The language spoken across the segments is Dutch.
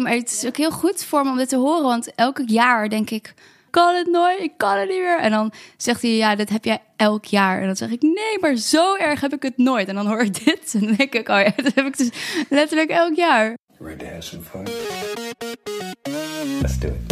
Maar het is ook heel goed voor me om dit te horen, want elk jaar denk ik, kan het nooit, ik kan het niet meer. En dan zegt hij, ja, dit heb jij elk jaar. En dan zeg ik, nee, maar zo erg heb ik het nooit. En dan hoor ik dit en dan denk ik, oh ja, dat heb ik dus letterlijk elk jaar. Ready to have some fun? Let's do it.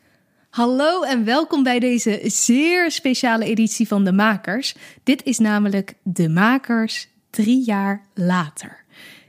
Hallo en welkom bij deze zeer speciale editie van De Makers. Dit is namelijk De Makers drie jaar later.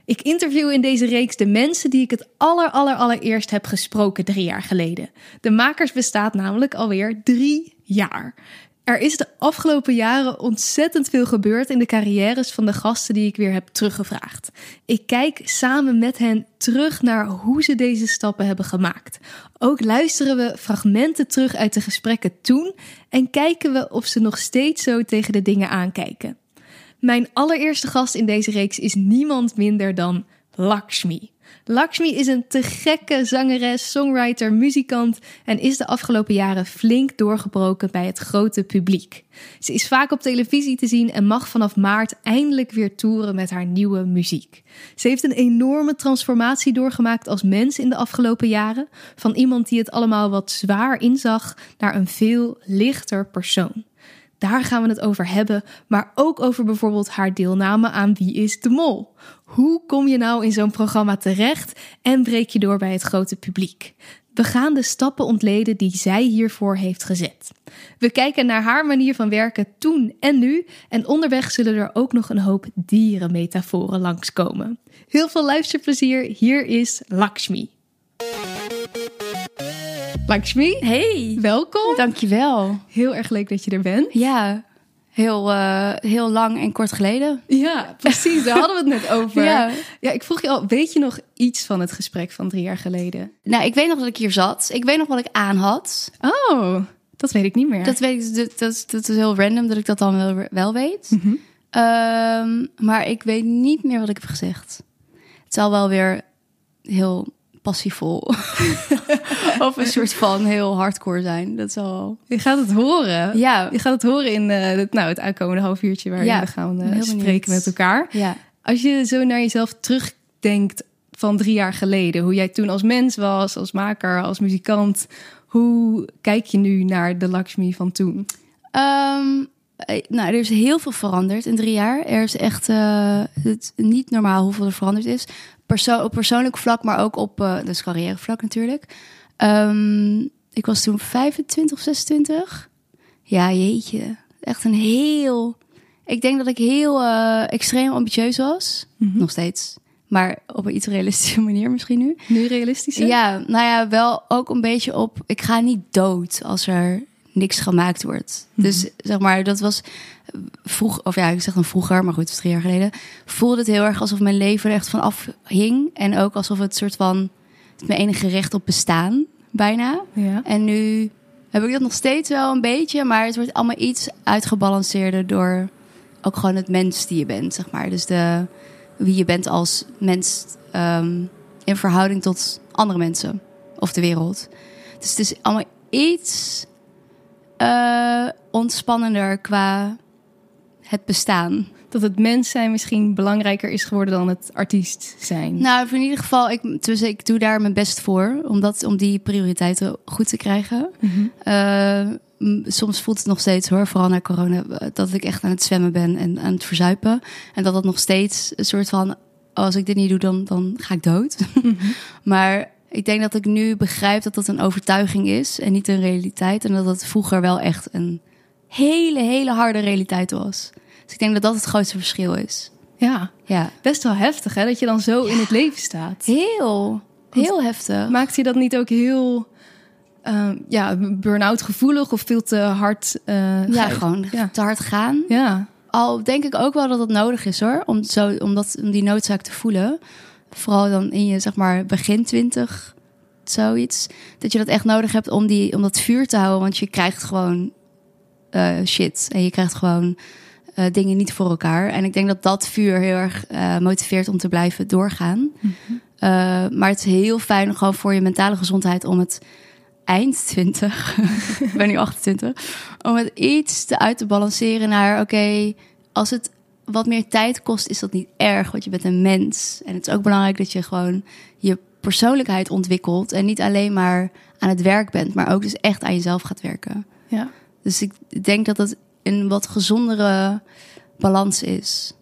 Ik interview in deze reeks de mensen die ik het aller, aller, allereerst heb gesproken drie jaar geleden. De Makers bestaat namelijk alweer drie jaar. Er is de afgelopen jaren ontzettend veel gebeurd in de carrières van de gasten die ik weer heb teruggevraagd. Ik kijk samen met hen terug naar hoe ze deze stappen hebben gemaakt. Ook luisteren we fragmenten terug uit de gesprekken toen en kijken we of ze nog steeds zo tegen de dingen aankijken. Mijn allereerste gast in deze reeks is niemand minder dan Lakshmi. Lakshmi is een te gekke zangeres, songwriter, muzikant en is de afgelopen jaren flink doorgebroken bij het grote publiek. Ze is vaak op televisie te zien en mag vanaf maart eindelijk weer toeren met haar nieuwe muziek. Ze heeft een enorme transformatie doorgemaakt als mens in de afgelopen jaren, van iemand die het allemaal wat zwaar inzag naar een veel lichter persoon. Daar gaan we het over hebben, maar ook over bijvoorbeeld haar deelname aan Wie is de Mol. Hoe kom je nou in zo'n programma terecht en breek je door bij het grote publiek? We gaan de stappen ontleden die zij hiervoor heeft gezet. We kijken naar haar manier van werken toen en nu en onderweg zullen er ook nog een hoop dierenmetaforen langskomen. Heel veel luisterplezier, hier is Lakshmi. Lakshmi, Hey, welkom. dankjewel. Heel erg leuk dat je er bent. Ja, heel, eh, heel lang en kort geleden. Ja, precies. Daar hadden we het net over. Ja. ja, ik vroeg je al, weet je nog iets van het gesprek van drie jaar geleden? Nou, ik weet nog dat ik hier zat. Ik weet nog wat ik aan had. Oh, dat weet ik niet meer. Dat weet ik, dat, dat, dat is heel random dat ik dat dan wel, wel weet. Mhm. Ehm, maar ik weet niet meer wat ik heb gezegd. Het zal wel weer heel passievol of een soort van heel hardcore zijn. Dat zal. Je gaat het horen. Ja, Je gaat het horen in eh, het, nou, het aankomende half uurtje waarin Ja, we gaan eh, spreken met elkaar. ja. Als je zo naar jezelf terugdenkt van drie jaar geleden, hoe jij toen als mens was, als maker, als muzikant, hoe kijk je nu naar de Lakshmi van toen? Ehm, eh, nou, er is heel veel veranderd in drie jaar. Er is echt het niet normaal hoeveel er veranderd is. Perso op persoonlijk vlak, maar ook op uh, dus carrièrevlak natuurlijk. Ehm, ik was toen 25 of 26. Ja, jeetje. Echt een heel... Ik denk dat ik heel eh, extreem ambitieus was. Nog steeds. Maar op een iets realistische manier misschien nu. Nu realistisch? hè? Ja, nou ja, wel ook een beetje op. Ik ga niet dood als er niks gemaakt wordt. Dus zeg maar, dat was vroeg, of ja, ik zeg dan vroeger, maar goed, het is drie jaar geleden. Voelde het heel erg alsof mijn leven er echt van afhing. En ook alsof het soort van het mijn enige recht op bestaan, bijna. Ja. En nu heb ik dat nog steeds wel een beetje, maar het wordt allemaal iets uitgebalanceerder door ook gewoon het mens die je bent, zeg maar. Dus de, wie je bent als mens ehm, in verhouding tot andere mensen of de wereld. Dus het is allemaal iets eh, ontspannender qua het bestaan. Dat het mens zijn misschien belangrijker is geworden dan het artiest zijn. Nou, in ieder geval, ik, dus ik doe daar mijn best voor om, dat, om die prioriteiten goed te krijgen. Mhm. Eh, soms voelt het nog steeds hoor, vooral na corona, eh, dat ik echt aan het zwemmen ben en aan het verzuipen. En dat dat nog steeds een soort van, als ik dit niet doe, dan, dan ga ik dood. maar ik denk dat ik nu begrijp dat dat een overtuiging is en niet een realiteit. En dat dat vroeger wel echt een hele, hele harde realiteit was. Dus ik denk dat dat het grootste verschil is. Ja, Ja, best wel heftig hè, dat je dan zo in het leven staat. heel, heel heftig. Maakt je dat niet ook heel ehm, ja, burn-out gevoelig of veel te hard? eh, ja, gewoon Ja. te hard gaan. Ja, Al denk ik ook wel dat het nodig is hoor, om, zo, om, dat, om die noodzaak te voelen. Vooral dan in je zeg maar begin twintig zoiets. Dat je dat echt nodig hebt om, die, om dat vuur te houden. Want je krijgt gewoon eh, shit. En je krijgt gewoon eh, dingen niet voor elkaar. En ik denk dat dat vuur heel erg eh, motiveert om te blijven doorgaan. Eh, maar het is heel fijn gewoon voor je mentale gezondheid om het eind 20, ik ben nu 28, om het iets te uit te balanceren naar oké, als het wat meer tijd kost, is dat niet erg, want je bent een mens. En het is ook belangrijk dat je gewoon je persoonlijkheid ontwikkelt en niet alleen maar aan het werk bent, maar ook dus echt aan jezelf gaat werken. Ja. Dus ik denk dat het een wat gezondere balans is.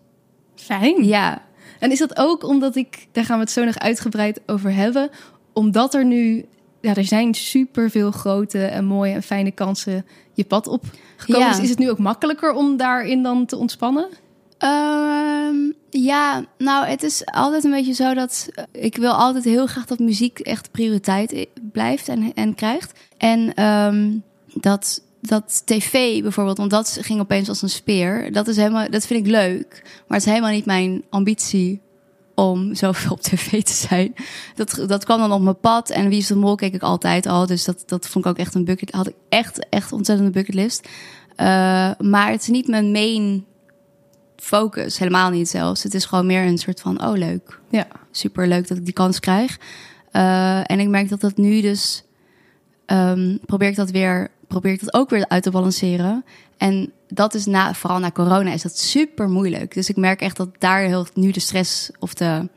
Fijn. Ja, En is dat ook omdat ik, daar gaan we het zo nog uitgebreid over hebben, omdat er nu, ja, er zijn superveel grote en mooie en fijne kansen je pad op gekomen. Ja. Dus is het nu ook makkelijker om daarin dan te ontspannen? Ehm, ja, nou, het is altijd een beetje zo dat eh, ik wil altijd heel graag dat muziek echt prioriteit blijft en, en krijgt. En ehm, dat, dat tv bijvoorbeeld, want dat ging opeens als een speer. Dat, is helemaal, dat vind ik leuk, maar het is helemaal niet mijn ambitie om zoveel op tv te zijn. Dat, dat kwam dan op mijn pad en Wie is de Mol keek ik altijd al. Dus dat, dat vond ik ook echt een bucket. Had ik echt, echt ontzettende bucketlist. Eh, maar het is niet mijn main focus. Helemaal niet zelfs. Het is gewoon meer een soort van, oh leuk. Ja. Super leuk dat ik die kans krijg. Eh, en ik merk dat dat nu dus... ehm, probeer ik dat weer... Probeer ik dat ook weer uit te balanceren. En dat is na, vooral na corona, is dat super moeilijk. Dus ik merk echt dat daar heel, nu de stress of de...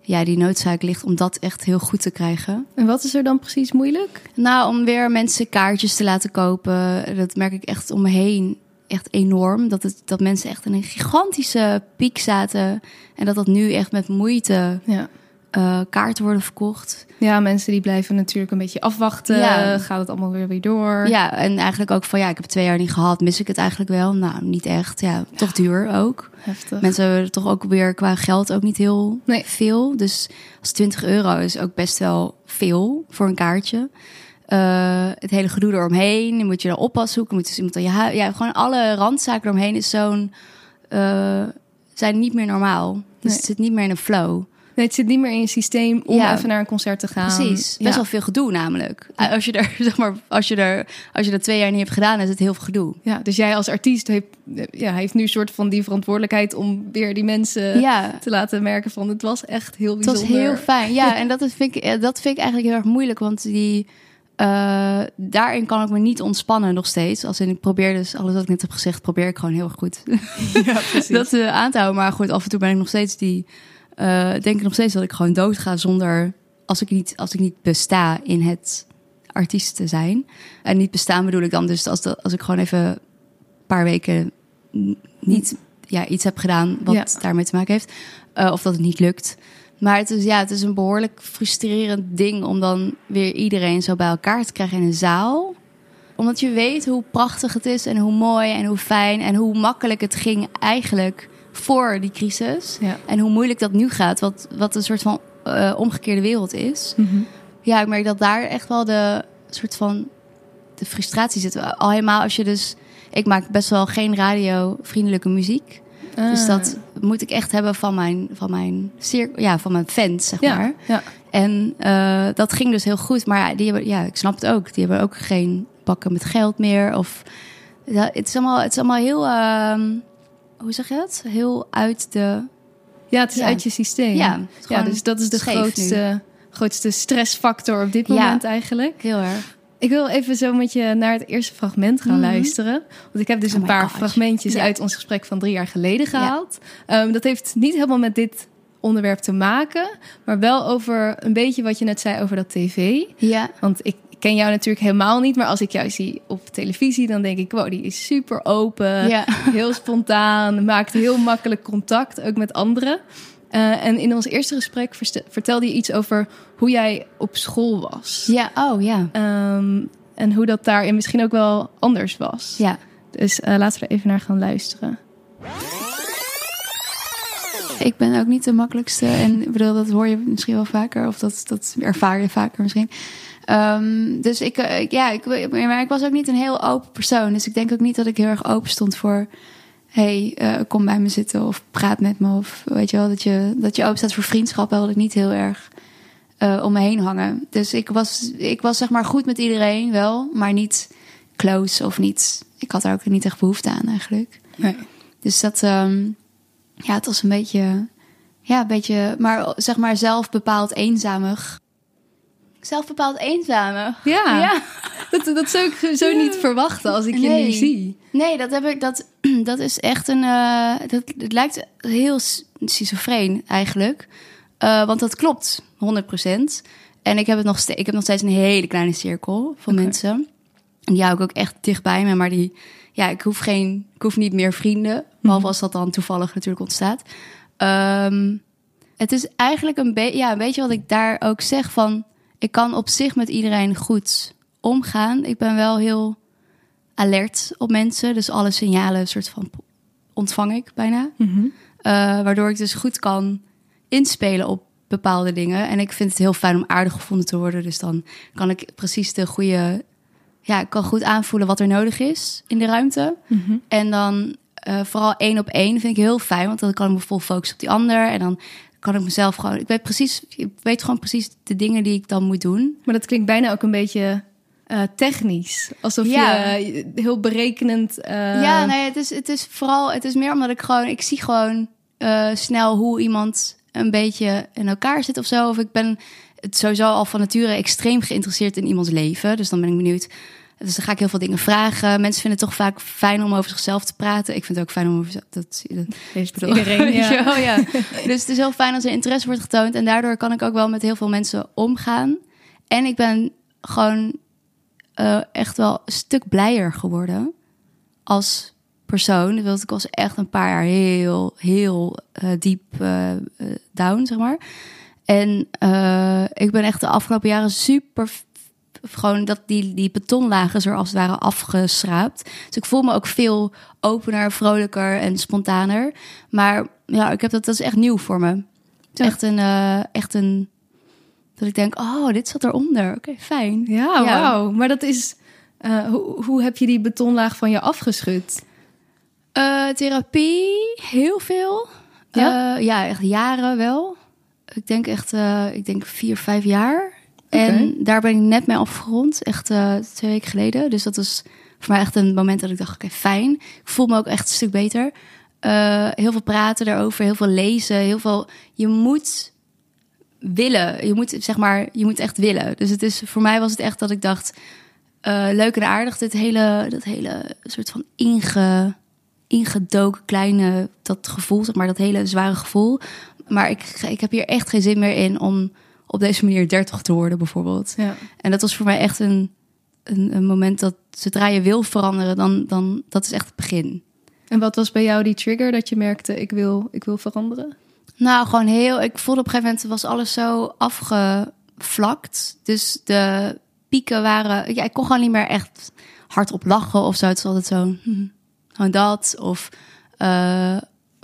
Ja, die noodzaak ligt om dat echt heel goed te krijgen. En wat is er dan precies moeilijk? Nou, om weer mensen kaartjes te laten kopen. Dat merk ik echt om me heen. Echt enorm. Dat, het, dat mensen echt in een gigantische piek zaten. En dat dat nu echt met moeite Ja. Eh, kaarten worden verkocht. Ja, mensen die blijven natuurlijk een beetje afwachten. Ja. Gaat het allemaal weer weer door? Ja, en eigenlijk ook van ja, ik heb twee jaar niet gehad. Mis ik het eigenlijk wel? Nou, niet echt. Ja, toch duur ook. Heftig. Mensen hebben toch ook weer qua geld ook niet heel Nee. veel. Dus als 20 euro is ook best wel veel voor een kaartje. Eh, het hele gedoe eromheen. Dan moet je er oppas zoeken. Moet dus iemand aan je huis. Ja, gewoon alle randzaken eromheen is zo'n. eh, zijn niet meer normaal. Dus Nee. het zit niet meer in een flow. Nee, het zit niet meer in je systeem om Ja. even naar een concert te gaan. Precies. Best ja. wel veel gedoe namelijk. Eh, Als je er, zeg maar, als je er, als je dat twee jaar niet hebt gedaan, is het heel veel gedoe. Ja, dus jij als artiest heeft, ja, heeft nu een soort van die verantwoordelijkheid om weer die mensen ja. te laten merken van het was echt heel Het bijzonder. was heel fijn. Ja, en dat is- vind ik, eh, dat vind ik eigenlijk heel erg moeilijk. Want die, eh, daarin kan ik me niet ontspannen nog steeds. Als in, ik probeer dus, alles wat ik net heb gezegd, probeer ik gewoon heel erg goed Ja, dat eh, aan te houden. Maar goed, af en toe ben ik nog steeds die... eh, denk ik nog steeds dat ik gewoon doodga zonder... Als ik niet, als ik niet besta in het artiest te zijn. En niet bestaan bedoel ik dan dus als, als ik gewoon even een paar weken niet ja, iets heb gedaan wat Ja. daarmee te maken heeft. Eh, of dat het niet lukt. Maar het is, ja, het is een behoorlijk frustrerend ding om dan weer iedereen zo bij elkaar te krijgen in een zaal. Omdat je weet hoe prachtig het is en hoe mooi en hoe fijn en hoe makkelijk het ging eigenlijk voor die crisis. Ja. En hoe moeilijk dat nu gaat, wat, wat een soort van eh, omgekeerde wereld is. Mhm. Ja, ik merk dat daar echt wel de soort van de frustratie zit. Al helemaal als je dus... Ik maak best wel geen radiovriendelijke muziek. Dus Ah. dat moet ik echt hebben van mijn, van mijn, cirkel, ja, van mijn fans, zeg ja, maar. ja. En eh, dat ging dus heel goed. Maar die hebben, ja, ik snap het ook. Die hebben ook geen pakken met geld meer. Of, het, is allemaal, het is allemaal heel... ehm, hoe zeg je dat? Heel uit de... ja, het is Ja. uit je systeem. Ja, ja dus dat is de grootste, grootste stressfactor op dit Ja. moment eigenlijk. Heel erg. Ik wil even zo met je naar het eerste fragment gaan Mhm. luisteren. Want ik heb dus Oh een paar gosh. fragmentjes Ja. uit ons gesprek van drie jaar geleden gehaald. Ehm, dat heeft niet helemaal met dit onderwerp te maken, maar wel over een beetje wat je net zei over dat tv. Ja, Want ik ken jou natuurlijk helemaal niet, maar als ik jou zie op televisie, dan denk ik, wow, die is super open, ja. heel spontaan, maakt heel makkelijk contact, ook met anderen. Eh, en in ons eerste gesprek vertelde je iets over hoe jij op school was. ja, oh ja. Ehm, en hoe dat daarin misschien ook wel anders was. Ja, Dus eh, laten we er even naar gaan luisteren. Ik ben ook niet de makkelijkste. En ik bedoel, dat hoor je misschien wel vaker. Of dat, dat ervaar je vaker misschien. Ehm, dus ik, eh, ik- ja, ik, maar ik was ook niet een heel open persoon. Dus ik denk ook niet dat ik heel erg open stond voor... hey, eh, kom bij me zitten of praat met me. Of weet je wel, dat je, dat je open staat voor vriendschap. Dat ik niet heel erg eh, om me heen hangen. Dus ik was, ik was zeg maar goed met iedereen wel, maar niet close of niet. Ik had daar ook niet echt behoefte aan eigenlijk. Nee. Dus dat, ehm, ja, het was een beetje, ja, een beetje, maar zeg maar zelf bepaald eenzamig. Zelf bepaald eenzamig. Ja, Ja. Dat, dat zou ik zo niet verwachten als ik je nu zie. Nee, dat heb ik. Dat, dat is echt een. eh, dat, het lijkt heel schizofreen eigenlijk. Eh, want dat klopt, 100%. En ik heb, het nog ste- ik heb nog steeds een hele kleine cirkel van mensen. En die hou ik ook echt dichtbij me. Maar die, ja, ik hoef, geen, ik hoef niet meer vrienden. Behalve als dat dan toevallig natuurlijk ontstaat. Ehm, het is eigenlijk een, be- ja, een beetje wat ik daar ook zeg van... Ik kan op zich met iedereen goed omgaan. Ik ben wel heel alert op mensen. Dus alle signalen soort van ontvang ik bijna. Mhm. Eh, waardoor ik dus goed kan inspelen op bepaalde dingen. En ik vind het heel fijn om aardig gevonden te worden. Dus dan kan ik precies de goede... Ja, ik kan goed aanvoelen wat er nodig is in de ruimte. Mhm. En dan eh, vooral één op één vind ik heel fijn. Want dan kan ik me vol focussen op die ander. En dan kan ik mezelf gewoon... Ik weet, precies, ik weet gewoon precies de dingen die ik dan moet doen. Maar dat klinkt bijna ook een beetje eh, technisch. Alsof Ja. je heel berekenend... eh, Ja, nee, het is, het is vooral, het is meer omdat ik gewoon, ik zie gewoon snel hoe iemand een beetje in elkaar zit of zo. Of ik ben het sowieso al van nature extreem geïnteresseerd in iemands leven. Dus dan ben ik benieuwd. Dus dan ga ik heel veel dingen vragen. Mensen vinden het toch vaak fijn om over zichzelf te praten. Ik vind het ook fijn om over dat. dat iedereen. Ja. wel, ja. Dus het is heel fijn als er interesse wordt getoond. En daardoor kan ik ook wel met heel veel mensen omgaan. En ik ben gewoon eh, echt wel een stuk blijer geworden als persoon. Want ik was echt een paar jaar heel, heel eh, diep eh, down, zeg maar. En ik ben echt de afgelopen jaren super... Gewoon dat die, die betonlagen er als het ware afgeschraapt. Dus ik voel me ook veel opener, vrolijker en spontaner. Maar ja, ik heb dat, dat is echt nieuw voor me. Het is Ja. echt een, eh, echt een... Dat ik denk, oh, dit zat eronder. Oké, fijn. Ja, Ja. wauw. Maar dat is... eh, hoe, hoe heb je die betonlaag van je afgeschud? Eh, therapie, heel veel. Ja? Ja? echt jaren wel. Ik denk echt, ik denk vier, vijf jaar. En daar ben ik net mee afgerond, echt eh, twee weken geleden. Dus dat was voor mij echt een moment dat ik dacht, oké, fijn. Ik voel me ook echt een stuk beter. Eh, heel veel praten daarover, heel veel lezen, heel veel... Je moet willen, je moet zeg maar, je moet echt willen. Dus het is, voor mij was het echt dat ik dacht, eh, leuk en aardig, dit hele, dat hele soort van inge, ingedoken kleine, dat gevoel, zeg maar, dat hele zware gevoel. Maar ik, ik heb hier echt geen zin meer in om op deze manier 30 te worden, bijvoorbeeld. Ja. En dat was voor mij echt een, een, een moment dat zodra je wil veranderen, dan, dan dat is echt het begin. En wat was bij jou die trigger dat je merkte, ik wil, ik wil veranderen? Nou, gewoon heel. Ik voelde op een gegeven moment was alles zo afgevlakt. Dus de pieken waren. Ja, ik kon gewoon niet meer echt hardop lachen of zo. Het is altijd zo. hm, gewoon dat. Of eh,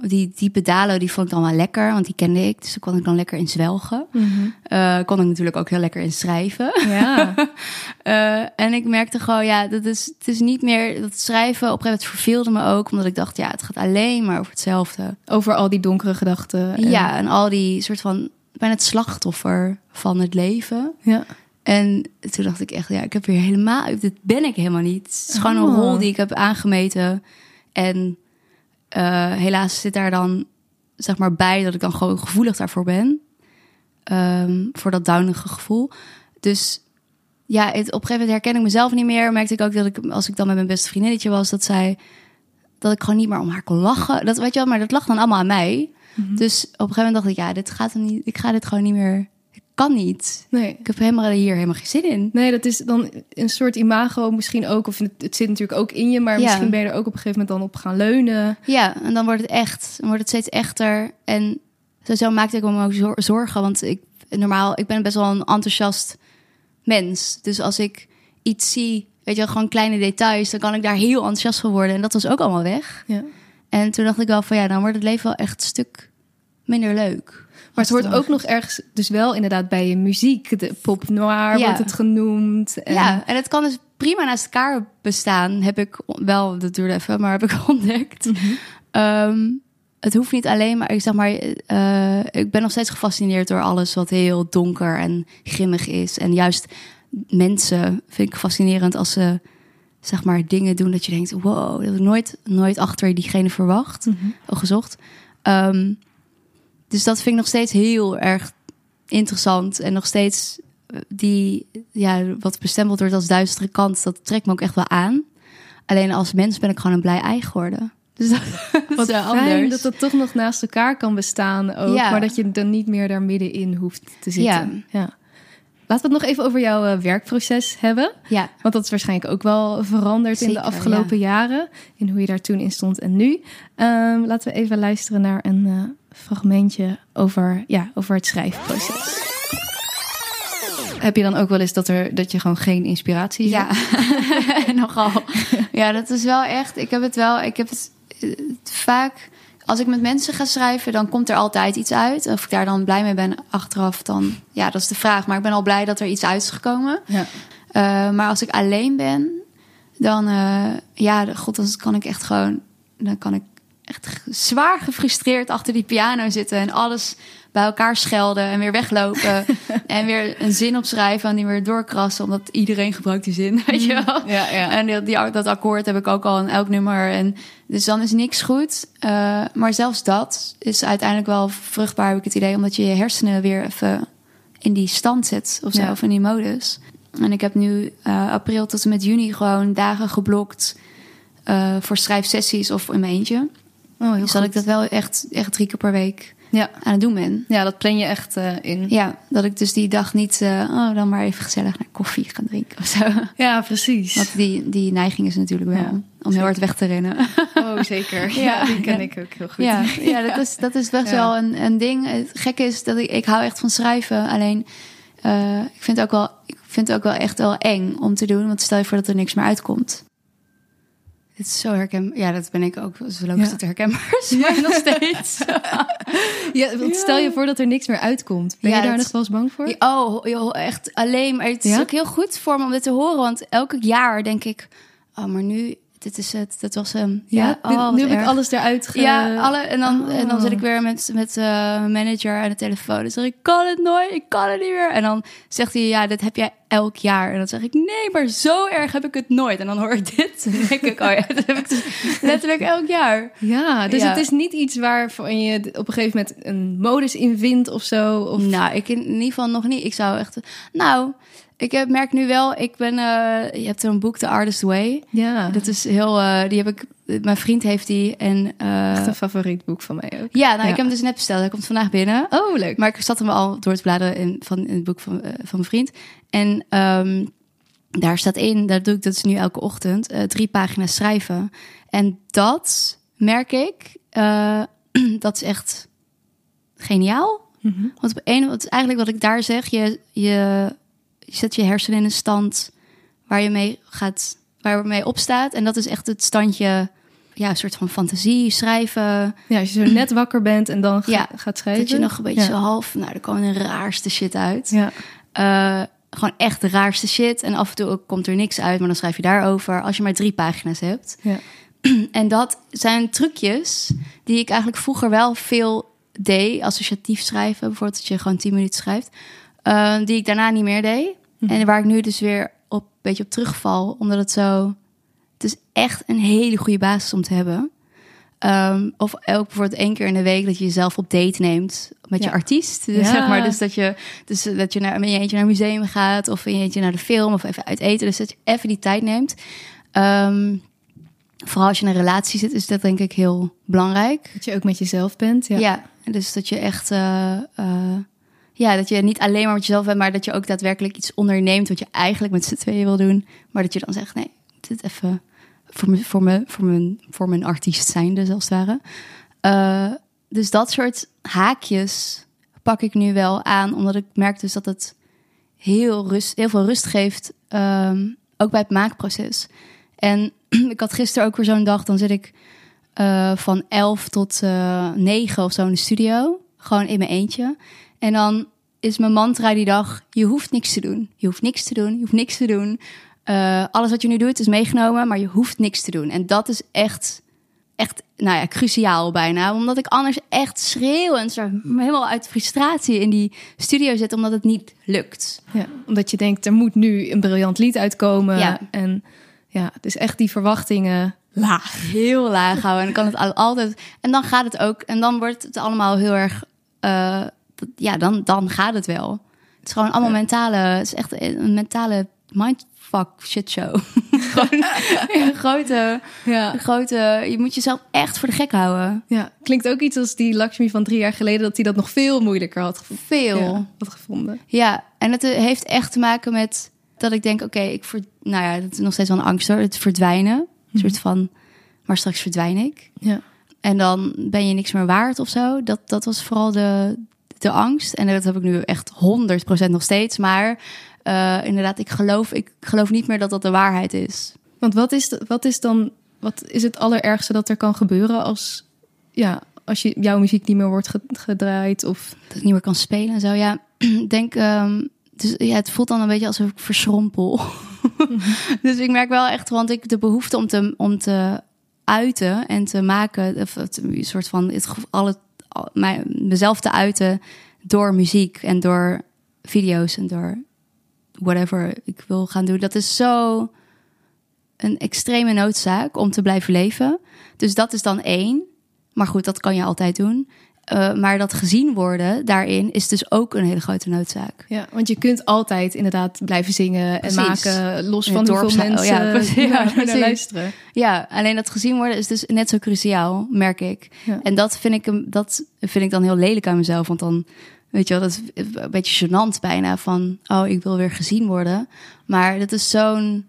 die diepe dalen, die vond ik dan wel lekker, want die kende ik. Dus daar kon ik dan lekker in zwelgen. Eh, kon ik natuurlijk ook heel lekker in schrijven. Ja. Eh, en ik merkte gewoon, ja, dat is, het is niet meer dat schrijven. Op een gegeven moment verveelde me ook, omdat ik dacht, ja, het gaat alleen maar over hetzelfde. Over al die donkere gedachten. en- Ja, en al die soort van bijna het slachtoffer van het leven. ja. En toen dacht ik echt, ja, ik heb hier helemaal, dit ben ik helemaal niet. Het is gewoon een Oh. rol die ik heb aangemeten. En eh, helaas zit daar dan, zeg maar, bij dat ik dan gewoon gevoelig daarvoor ben. Ehm, voor dat downige gevoel. Dus ja, het, op een gegeven moment herken ik mezelf niet meer. Merkte ik ook dat ik, als ik dan met mijn beste vriendinnetje was, dat zij, dat ik gewoon niet meer om haar kon lachen. Dat weet je wel, maar dat lag dan allemaal aan mij. Dus op een gegeven moment dacht ik, ja, dit gaat hem niet, ik ga dit gewoon niet meer, kan niet. Nee. Ik heb helemaal hier helemaal geen zin in. Nee, dat is dan een soort imago misschien ook. Of het, het zit natuurlijk ook in je, maar Ja. misschien ben je er ook op een gegeven moment dan op gaan leunen. Ja, en dan wordt het echt. Dan wordt het steeds echter. En zo maakte ik me ook zor- zorgen. Want ik, normaal, ik ben best wel een enthousiast mens. Dus als ik iets zie, weet je wel, gewoon kleine details, dan kan ik daar heel enthousiast van worden. En dat was ook allemaal weg. Ja. En toen dacht ik wel van ja, dan wordt het leven wel echt een stuk minder leuk. Maar het hoort ook nog ergens, dus wel inderdaad bij je muziek. De pop noir Ja. wordt het genoemd. En Ja, en het kan dus prima naast elkaar bestaan. Heb ik wel, dat duurde even, maar heb ik ontdekt. Ehm, het hoeft niet alleen, maar ik zeg maar, eh, ik ben nog steeds gefascineerd door alles wat heel donker en grimmig is. En juist mensen vind ik fascinerend als ze zeg maar dingen doen dat je denkt, wow, dat heb ik nooit, nooit achter diegene verwacht, of gezocht. Ehm, dus dat vind ik nog steeds heel erg interessant en nog steeds eh, die, ja, wat bestempeld wordt als duistere kant, dat trekt me ook echt wel aan. Alleen als mens ben ik gewoon een blij ei geworden. Dus dat, dat Wat is fijn anders. dat het toch nog naast elkaar kan bestaan ook. Ja. Maar dat je dan niet meer daar middenin hoeft te zitten. Ja. Laten we het nog even over jouw eh, werkproces hebben. Ja, Want dat is waarschijnlijk ook wel veranderd in de afgelopen jaren. In hoe je daar toen in stond en nu. Ehm, laten we even luisteren naar een eh, fragmentje over, ja, over het schrijfproces. Heb je dan ook wel eens dat, er, dat je gewoon geen inspiratie ja. hebt? nogal. Ja, dat is wel echt. Ik heb het wel. Ik heb het, eh, vaak. Als ik met mensen ga schrijven, dan komt er altijd iets uit. Of ik daar dan blij mee ben achteraf, dan ja, dat is de vraag. Maar ik ben al blij dat er iets uit is gekomen. Ja. Eh, maar als ik alleen ben, dan eh, ja, god, dan kan ik echt gewoon, dan kan ik echt zwaar gefrustreerd achter die piano zitten en alles bij elkaar schelden en weer weglopen en weer een zin opschrijven en die weer doorkrassen, omdat iedereen gebruikt die zin, weet je wel. Ja, ja. En die, die- dat akkoord heb ik ook al in elk nummer. En dus dan is niks goed. Eh, maar zelfs dat is uiteindelijk wel vruchtbaar, heb ik het idee, omdat je je hersenen weer even in die stand zet of zo, Ja. of in die modus. En ik heb nu eh, april tot en met juni gewoon dagen geblokt eh, voor schrijfsessies of in mijn eentje. Oh, heel Dus dat goed. ik dat wel echt, echt drie keer per week Ja. aan het doen ben. ja, dat plan je echt eh, in. Ja, dat ik dus die dag niet, eh, oh, dan maar even gezellig naar koffie gaan drinken of zo. Ja, precies. Want die, die neiging is natuurlijk wel Ja, om heel hard weg te rennen. Oh, zeker. Ja, Ja. die ken Ja. ik ook heel goed. Ja, ja dat, is, dat is best wel een, een ding. Het gekke is dat ik, ik hou echt van schrijven. Alleen, eh, ik vind het ook wel, ik vind het ook wel echt wel eng om te doen. Want stel je voor dat er niks meer uitkomt. Het is zo herkenbaar. Ja, dat ben ik ook. Zo leuk Ja. is het herkenbaar. maar nog steeds. Ja, want stel je voor dat er niks meer uitkomt. Ben je daar dat- nog wel eens bang voor? Oh, joh, echt alleen. Maar het is ook heel goed voor me om dit te horen. Want elke jaar denk ik, oh, maar nu, dit is het. Dat was hem. Ja, oh, nu heb ik alles eruit ge... Ja, alle, en, dan, en dan Oh. zit ik weer met, met eh, mijn manager aan de telefoon. Dan zeg ik, kan het nooit, ik kan het niet meer. En dan zegt hij, ja, dit heb jij elk jaar. En dan zeg ik, nee, maar zo erg heb ik het nooit. En dan hoor ik dit. Dan denk ik, oh ja, dat heb ik dus letterlijk elk jaar. Ja, dus Ja. het is niet iets waarvan je op een gegeven moment een modus in vindt of zo. Of... Nou, ik in ieder geval nog niet. Ik zou echt... Nou, ik heb, merk nu wel, ik ben... eh, je hebt een boek, The Artist Way. Ja, Dat is heel... eh, die heb ik... Mijn vriend heeft die. En eh, echt een favoriet boek van mij ook. ja, nou, Ja. ik heb hem dus net besteld. Hij komt vandaag binnen. Oh, leuk. Maar ik zat hem al door te bladeren in, van, in het boek van, eh, van mijn vriend. En ehm, daar staat in, daar doe ik dat is nu elke ochtend, eh, drie pagina's schrijven. En dat merk ik, eh, dat is echt geniaal. Mhm. Want op een, wat is eigenlijk wat ik daar zeg, je, je, je zet je hersenen in een stand waar je mee gaat, waar je mee opstaat. En dat is echt het standje, ja, een soort van fantasie, schrijven. Ja, als je zo net wakker bent en dan ga- Ja, gaat schrijven. Dat je nog een beetje Ja. zo half, nou, er komen de raarste shit uit. Ja. Eh, gewoon echt de raarste shit. En af en toe ook komt er niks uit, maar dan schrijf je daarover. Als je maar drie pagina's hebt. Ja. En dat zijn trucjes die ik eigenlijk vroeger wel veel deed. Associatief schrijven, bijvoorbeeld dat je gewoon tien minuten schrijft. Eh, die ik daarna niet meer deed. Mhm. En waar ik nu dus weer op, een beetje op terugval. Omdat het zo... Het is echt een hele goede basis om te hebben. Ehm, of ook bijvoorbeeld één keer in de week dat je jezelf op date neemt met je artiest. Dus, Ja. zeg maar, dus dat je, dus dat je naar, in je eentje naar een museum gaat of in je eentje naar de film of even uit eten. Dus dat je even die tijd neemt. Ehm, vooral als je in een relatie zit, is dat denk ik heel belangrijk. Dat je ook met jezelf bent. Ja. Ja, dus dat je echt, eh, eh, ja, dat je niet alleen maar met jezelf bent, maar dat je ook daadwerkelijk iets onderneemt wat je eigenlijk met z'n tweeën wil doen. Maar dat je dan zegt, nee, dit even voor me, voor me, voor mijn, voor mijn artiest zijnde, als het ware. Eh, dus dat soort haakjes pak ik nu wel aan, omdat ik merk dus dat het heel, rust, heel veel rust geeft, ehm, ook bij het maakproces. En ik had gisteren ook weer zo'n dag, dan zit ik eh, van 11 tot eh 9 of zo in de studio. Gewoon in mijn eentje. En dan is mijn mantra die dag: je hoeft niks te doen. Je hoeft niks te doen. Je hoeft niks te doen. Eh, alles wat je nu doet is meegenomen, maar je hoeft niks te doen. En dat is echt echt, nou ja, cruciaal bijna. Omdat ik anders echt schreeuwend, soort helemaal uit frustratie in die studio zit, omdat het niet lukt. Ja, omdat je denkt, er moet nu een briljant lied uitkomen. Ja. En ja, dus echt die verwachtingen laag. Heel laag houden. En dan kan het al- altijd. En dan gaat het ook. En dan wordt het allemaal heel erg. eh, dat- ja, dan, dan gaat het wel. Het is gewoon allemaal mentale. Het is echt een mentale mindfuck shit show. gewoon grote, Ja. grote. Je moet jezelf echt voor de gek houden. ja, klinkt ook iets als die Lakshmi van drie jaar geleden... dat hij dat nog veel moeilijker had, Veel. ja, Ja, had gevonden. en het eh, heeft echt te maken met dat ik denk: oké, ik ver, nou ja, dat is nog steeds wel een angst hoor. Het verdwijnen. Een soort van. Maar straks verdwijn ik. Ja. En dan ben je niks meer waard of zo. Dat, dat was vooral de, de angst. En dat heb ik nu echt 100% nog steeds. Maar eh, inderdaad, ik geloof, ik geloof niet meer dat dat de waarheid is. Want wat is, wat is dan... Wat is het allerergste dat er kan gebeuren als... Ja, als je, jouw muziek niet meer wordt ge- gedraaid of... Dat ik niet meer kan spelen en zo. Ja, denk... ehm, dus, ja, het voelt dan een beetje alsof ik verschrompel. dus ik merk wel echt, want ik de behoefte om te, om te uiten en te maken, of het, een soort van het, al- mij, mezelf te uiten door muziek en door video's en door whatever ik wil gaan doen. Dat is zo een extreme noodzaak om te blijven leven. Dus dat is dan één. Maar goed, dat kan je altijd doen. Eh, maar dat gezien worden daarin is dus ook een hele grote noodzaak. Ja, want je kunt altijd inderdaad blijven zingen en maken... los van hoeveel dorpshuis. mensen Ja, precies. Ja, naar- luisteren. Ja, alleen dat gezien worden is dus net zo cruciaal, merk ik. Ja. En dat vind ik, dat vind ik dan heel lelijk aan mezelf. Want dan, weet je wel, dat is een beetje gênant bijna. Van, oh, ik wil weer gezien worden. Maar dat is zo'n...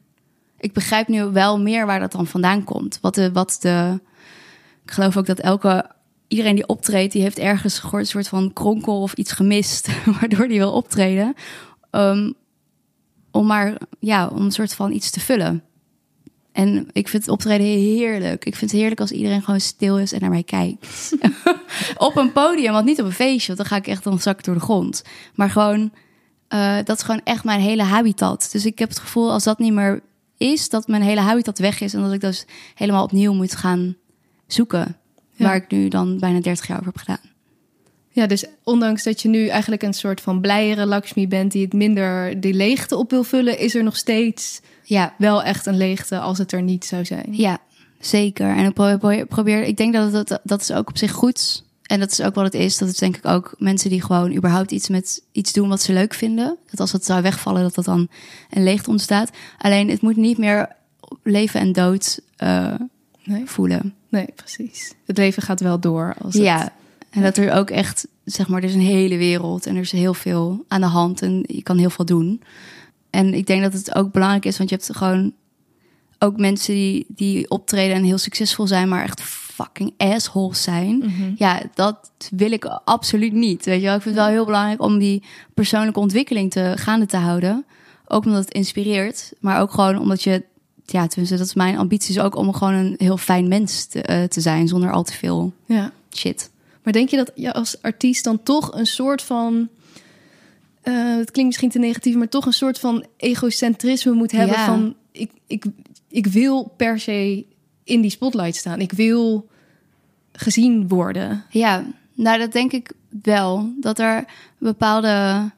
Ik begrijp nu wel meer waar dat dan vandaan komt. Wat de... Wat de ik geloof ook dat elke... Iedereen die optreedt, die heeft ergens een soort van kronkel of iets gemist. Waardoor die wil optreden. Ehm, om maar, ja, om een soort van iets te vullen. En ik vind het optreden heerlijk. Ik vind het heerlijk als iedereen gewoon stil is en naar mij kijkt. op een podium, want niet op een feestje. Want dan ga ik echt, dan zak door de grond. Maar gewoon, eh, dat is gewoon echt mijn hele habitat. Dus ik heb het gevoel, als dat niet meer is, dat mijn hele habitat weg is. En dat ik dus helemaal opnieuw moet gaan zoeken. Ja. Waar ik nu dan bijna 30 jaar over heb gedaan. Ja, dus ondanks dat je nu eigenlijk een soort van blijere Lakshmi bent... die het minder die leegte op wil vullen... is er nog steeds Ja, wel echt een leegte als het er niet zou zijn. Ja, zeker. En ik probeer, probeer ik denk dat het, dat is ook op zich goed. En dat is ook wat het is. Dat is denk ik ook mensen die gewoon überhaupt iets met iets doen wat ze leuk vinden. Dat als het zou wegvallen, dat dat dan een leegte ontstaat. Alleen het moet niet meer leven en dood eh, Nee, voelen. Nee, precies. Het leven gaat wel door. Als het- Ja, en dat er ook echt, zeg maar, er is een hele wereld en er is heel veel aan de hand en je kan heel veel doen. En ik denk dat het ook belangrijk is, want je hebt gewoon ook mensen die, die optreden en heel succesvol zijn, maar echt fucking assholes zijn. Mhm. Ja, dat wil ik absoluut niet. Weet je wel? Ik vind het wel heel belangrijk om die persoonlijke ontwikkeling te gaande te houden. Ook omdat het inspireert, maar ook gewoon omdat je, ja, tenminste, dat is mijn ambitie, is ook om gewoon een heel fijn mens te, eh, te zijn zonder al te veel ja. shit. Maar denk je dat je als artiest dan toch een soort van... eh, het klinkt misschien te negatief, maar toch een soort van egocentrisme moet hebben Ja. van... Ik, ik, ik wil per se in die spotlight staan. Ik wil gezien worden. Ja, nou dat denk ik wel. Dat er een bepaalde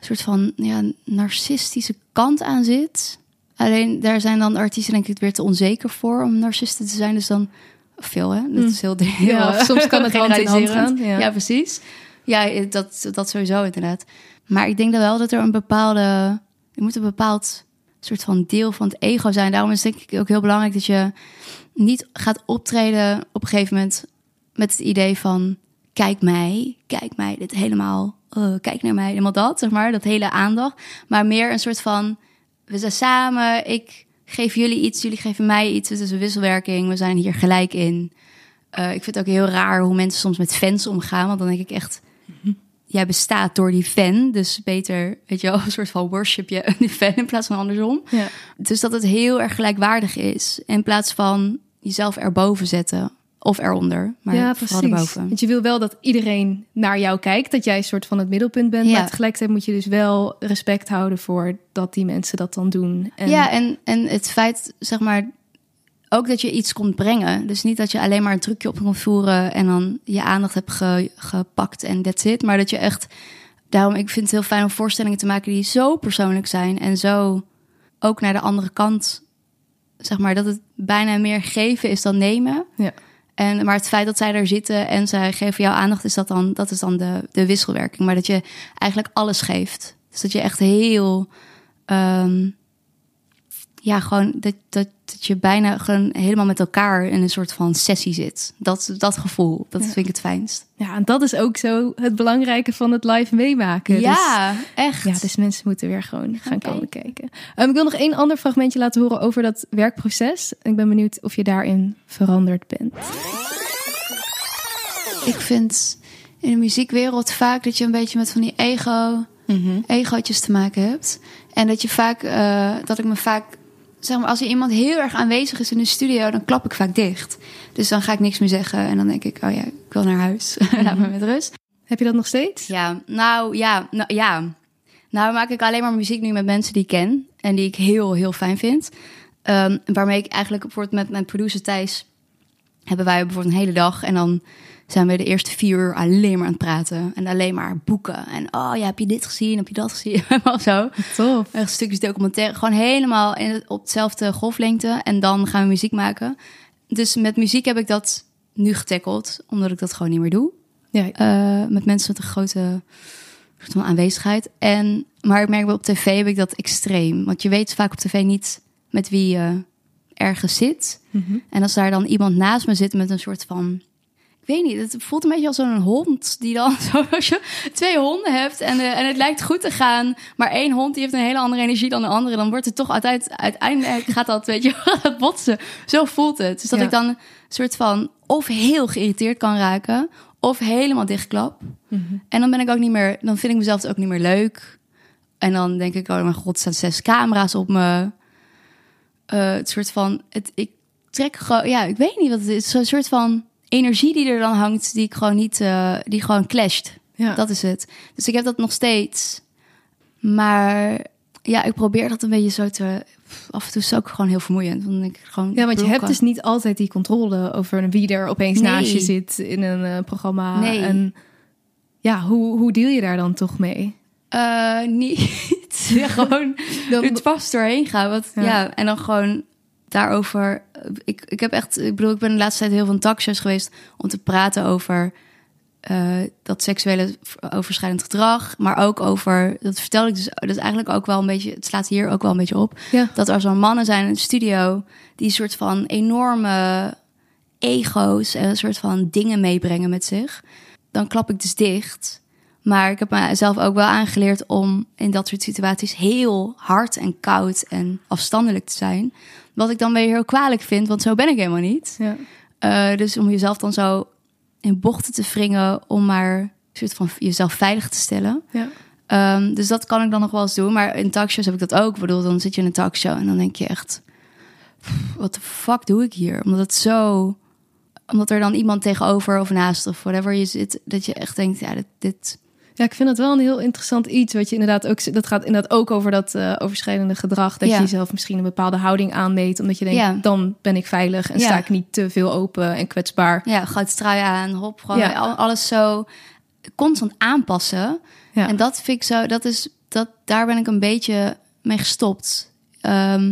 soort van ja, narcistische kant aan zit. Alleen daar zijn dan artiesten denk ik weer te onzeker voor om narcisten te zijn. Dus dan veel hè. Dat Hm. is heel, heel Ja, soms kan het hand in hand gaan, ja. Ja. precies. Ja, dat, dat sowieso inderdaad. Maar ik denk dan wel dat er een bepaalde... Er moet een bepaald soort van deel van het ego zijn. Daarom is het denk ik ook heel belangrijk dat je niet gaat optreden op een gegeven moment met het idee van kijk mij, kijk mij, dit helemaal, eh, kijk naar mij, helemaal dat, zeg maar, dat hele aandacht. Maar meer een soort van, we zijn samen, ik geef jullie iets, jullie geven mij iets, het is een wisselwerking, we zijn hier gelijk in. Eh, ik vind het ook heel raar hoe mensen soms met fans omgaan, want dan denk ik echt, jij bestaat door die fan, dus beter, weet je wel, een soort van worship je die fan in plaats van andersom. Ja. Dus dat het heel erg gelijkwaardig is. In plaats van jezelf erboven zetten. Of eronder. Maar ja, vooral erboven. Want je wil wel dat iedereen naar jou kijkt, dat jij een soort van het middelpunt bent. Ja. Maar tegelijkertijd moet je dus wel respect houden voor dat die mensen dat dan doen. En, Ja, en, en het feit, zeg maar, ook dat je iets komt brengen. Dus niet dat je alleen maar een trucje op kon voeren en dan je aandacht hebt ge- gepakt en that's it. Maar dat je echt, daarom, ik vind het heel fijn om voorstellingen te maken die zo persoonlijk zijn en zo ook naar de andere kant, zeg maar, dat het bijna meer geven is dan nemen. Ja. En, maar het feit dat zij daar zitten en zij geven jou aandacht, is dat dan, dat is dan de, de wisselwerking. Maar dat je eigenlijk alles geeft. Dus dat je echt heel, ehm, ja, gewoon dat, dat, dat je bijna gewoon helemaal met elkaar in een soort van sessie zit. Dat, dat gevoel, dat Ja. vind ik het fijnst. Ja, en dat is ook zo het belangrijke van het live meemaken. Dus- ja, echt. Ja, dus mensen moeten weer gewoon gaan komen kijken. Ehm, ik wil nog één ander fragmentje laten horen over dat werkproces. Ik ben benieuwd of je daarin veranderd bent. Ik vind in de muziekwereld vaak dat je een beetje met van die ego, egootjes te maken hebt. En dat je vaak, eh, dat ik me vaak, zeg maar, als er iemand heel erg aanwezig is in de studio, dan klap ik vaak dicht. Dus dan ga ik niks meer zeggen en dan denk ik, oh ja, ik wil naar huis. Laat me met rust. Heb je dat nog steeds? Ja, nou ja, nou, ja. Nou maak ik alleen maar muziek nu met mensen die ik ken en die ik heel, heel fijn vind. Ehm, waarmee ik eigenlijk bijvoorbeeld met mijn producer Thijs hebben wij bijvoorbeeld een hele dag en dan zijn we de eerste vier uur alleen maar aan het praten en alleen maar boeken en oh ja, heb je dit gezien, heb je dat gezien, of zo. Tof. Echt stukjes documentaire, gewoon helemaal in op hetzelfde golflengte en dan gaan we muziek maken. Dus met muziek heb ik dat nu getackeld, omdat ik dat gewoon niet meer doe. Ja, Eh, met mensen met een grote van aanwezigheid. En, maar ik merk wel op tv heb ik dat extreem. Want je weet vaak op tv niet met wie je ergens zit. Mhm. En als daar dan iemand naast me zit met een soort van... Ik weet niet, het voelt een beetje als zo'n hond die dan... Zo, als je twee honden hebt en, eh, en het lijkt goed te gaan... maar één hond die heeft een hele andere energie dan de andere... dan wordt het toch altijd, uiteindelijk gaat dat, weet je, botsen. Zo voelt het. Dus dat Ja. ik dan een soort van of heel geïrriteerd kan raken... of helemaal dichtklap. Mhm. En dan ben ik ook niet meer, dan vind ik mezelf ook niet meer leuk. En dan denk ik, oh mijn god, er staan zes camera's op me. Eh, het soort van, het, ik trek gewoon, ja, ik weet niet wat het is. Zo'n soort van energie die er dan hangt, die ik gewoon niet, eh, die gewoon clasht. Ja. Dat is het. Dus ik heb dat nog steeds. Maar ja, ik probeer dat een beetje zo te. Af en toe is het ook gewoon heel vermoeiend. Want ik gewoon ja, want je hebt dus niet altijd die controle over wie er opeens Nee. naast je zit in een eh, programma. Nee. En ja, hoe, hoe deel je daar dan toch mee? Eh, niet. Ja, gewoon Dan- het vast doorheen gaan. Wat, Ja. ja. en dan gewoon daarover. Ik, ik heb echt, ik bedoel, ik ben de laatste tijd heel veel talkshows geweest om te praten over eh, dat seksuele overschrijdend gedrag, maar ook over dat vertelde ik dus. Dat is eigenlijk ook wel een beetje. Het slaat hier ook wel een beetje op. Ja. Dat er zo'n mannen zijn in de studio die een soort van enorme ego's en een soort van dingen meebrengen met zich. Dan klap ik dus dicht. Maar ik heb mezelf ook wel aangeleerd om in dat soort situaties heel hard en koud en afstandelijk te zijn. Wat ik dan weer heel kwalijk vind, want zo ben ik helemaal niet. Ja. Eh, dus om jezelf dan zo in bochten te wringen om maar een soort van jezelf veilig te stellen. Ja. Ehm, dus dat kan ik dan nog wel eens doen. Maar in talkshows heb ik dat ook. Ik bedoel, dan zit je in een talkshow en dan denk je echt... Wat de fuck doe ik hier? Omdat het zo... Omdat er dan iemand tegenover of naast of whatever je zit... dat je echt denkt, ja, dit... dit Ja, ik vind het wel een heel interessant iets. Wat je inderdaad ook. Dat gaat inderdaad ook over dat eh, overschrijdende gedrag. Dat Ja. je jezelf misschien een bepaalde houding aanmeet. Omdat je denkt, Ja. dan ben ik veilig en Ja. sta ik niet te veel open en kwetsbaar. ja, goud trui aan, hop, gewoon alles zo constant aanpassen. Ja. En dat vind ik zo, dat is, dat, daar ben ik een beetje mee gestopt. Ehm,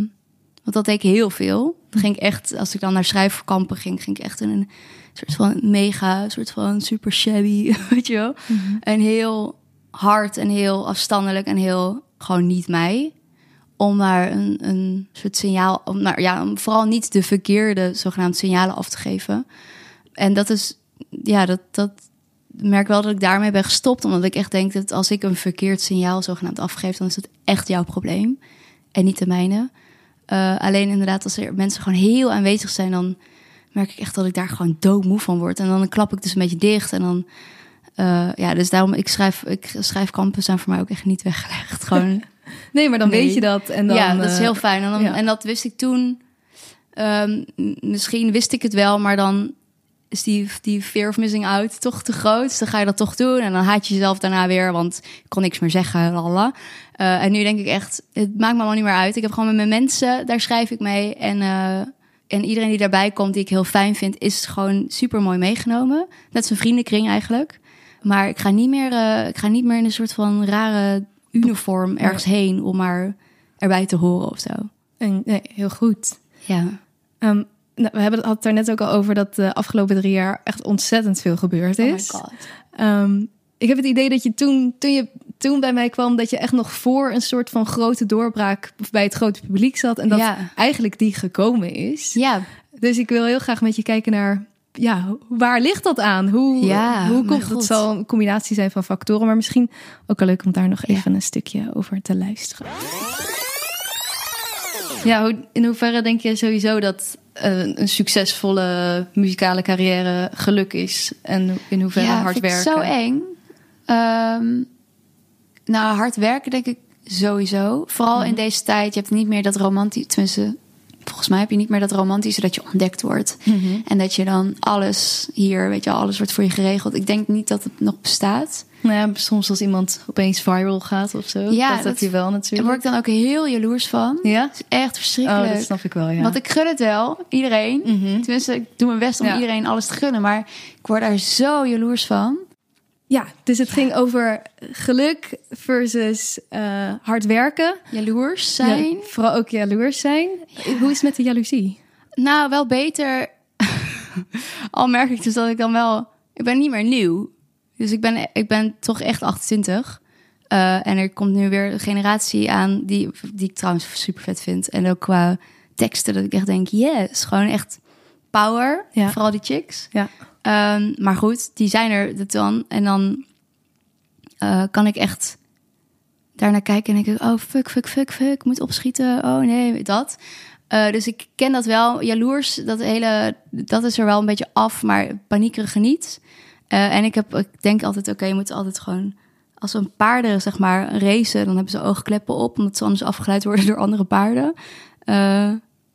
want dat deed ik heel veel. Dan ging ik echt, als ik dan naar schrijfkampen ging, ging ik echt in een soort van mega, soort van super shabby, weet je wel. En heel hard en heel afstandelijk en heel gewoon niet mij. Om maar een, een soort signaal, om naar, ja, om vooral niet de verkeerde zogenaamde signalen af te geven. En dat is, ja, dat, dat merk wel dat ik daarmee ben gestopt. Omdat ik echt denk dat als ik een verkeerd signaal zogenaamd afgeef, dan is het echt jouw probleem. En niet de mijne. Eh, alleen inderdaad, als er mensen gewoon heel aanwezig zijn, dan merk ik echt dat ik daar gewoon doodmoe van word. En dan klap ik dus een beetje dicht. En dan, eh, ja, dus daarom, ik schrijf, ik schrijfkampen zijn voor mij ook echt niet weggelegd. Gewoon, Nee, maar dan Nee. weet je dat. En dan, ja, dat is eh, heel fijn. En, dan, ja. en dat wist ik toen. Ehm, misschien wist ik het wel, maar dan is die, die fear of missing out toch te groot. Dus dan ga je dat toch doen. En dan haat je jezelf daarna weer, want ik kon niks meer zeggen. Lala. Eh, en nu denk ik echt, het maakt me allemaal niet meer uit. Ik heb gewoon met mijn mensen, daar schrijf ik mee. En En iedereen die daarbij komt, die ik heel fijn vind, is gewoon super mooi meegenomen. Net zijn vriendenkring eigenlijk. Maar ik ga niet meer, uh, ik ga niet meer in een soort van rare uniform ergens heen om maar erbij te horen of zo. En, nee, heel goed. Ja. Um, nou, we hebben het daar net ook al over dat de afgelopen drie jaar echt ontzettend veel gebeurd is. Oh my god. Um, ik heb het idee dat je toen, toen je toen bij mij kwam, dat je echt nog voor een soort van grote doorbraak bij het grote publiek zat. En dat Ja. eigenlijk die gekomen is. Ja, Dus ik wil heel graag met je kijken naar. Ja, waar ligt dat aan? Hoe, Ja, hoe komt het? zal een combinatie zijn van factoren, maar misschien ook wel leuk om daar nog Ja. even een stukje over te luisteren. Ja, in hoeverre denk je sowieso dat eh, een succesvolle muzikale carrière geluk is? En in hoeverre ja, hard werken? zo eng. Ehm, nou, hard werken denk ik sowieso. Vooral in deze tijd. Je hebt niet meer dat romantisch... Tenminste, volgens mij heb je niet meer dat romantische... dat je ontdekt wordt. En dat je dan alles hier, weet je, alles wordt voor je geregeld. Ik denk niet dat het nog bestaat. Nou ja, soms als iemand opeens viral gaat of zo. Ja, dat, dat- heb je wel Daar natuurlijk. word ik dan ook heel jaloers van. Ja? Is echt verschrikkelijk. Oh, dat snap ik wel, ja. Want ik gun het wel, iedereen. Mhm. Tenminste, ik doe mijn best om Ja. iedereen alles te gunnen. Maar ik word daar zo jaloers van. Ja, dus het ging over geluk versus eh, hard werken. Jaloers zijn. Ja, vooral ook jaloers zijn. Hoe is het met de jaloezie? Nou, wel beter. Al merk ik dus dat ik dan wel. Ik ben niet meer nieuw. Dus ik ben, ik ben toch echt 28. Eh, en er komt nu weer een generatie aan die, die ik trouwens super vet vind. En ook qua teksten dat ik echt denk, yes, gewoon echt power. Ja. Vooral die chicks. Ja. Ehm, maar goed, die zijn er dan. En dan eh, kan ik echt daarnaar kijken en denk ik, oh fuck, fuck, fuck, fuck, ik moet opschieten. Oh nee, dat. Eh, dus ik ken dat wel. Jaloers, dat hele, dat is er wel een beetje af, maar paniekerige niet. Eh, en ik, heb, ik denk altijd, oké, je moet altijd gewoon... Als een paarden, zeg maar, racen, dan hebben ze oogkleppen op... omdat ze anders afgeleid worden door andere paarden.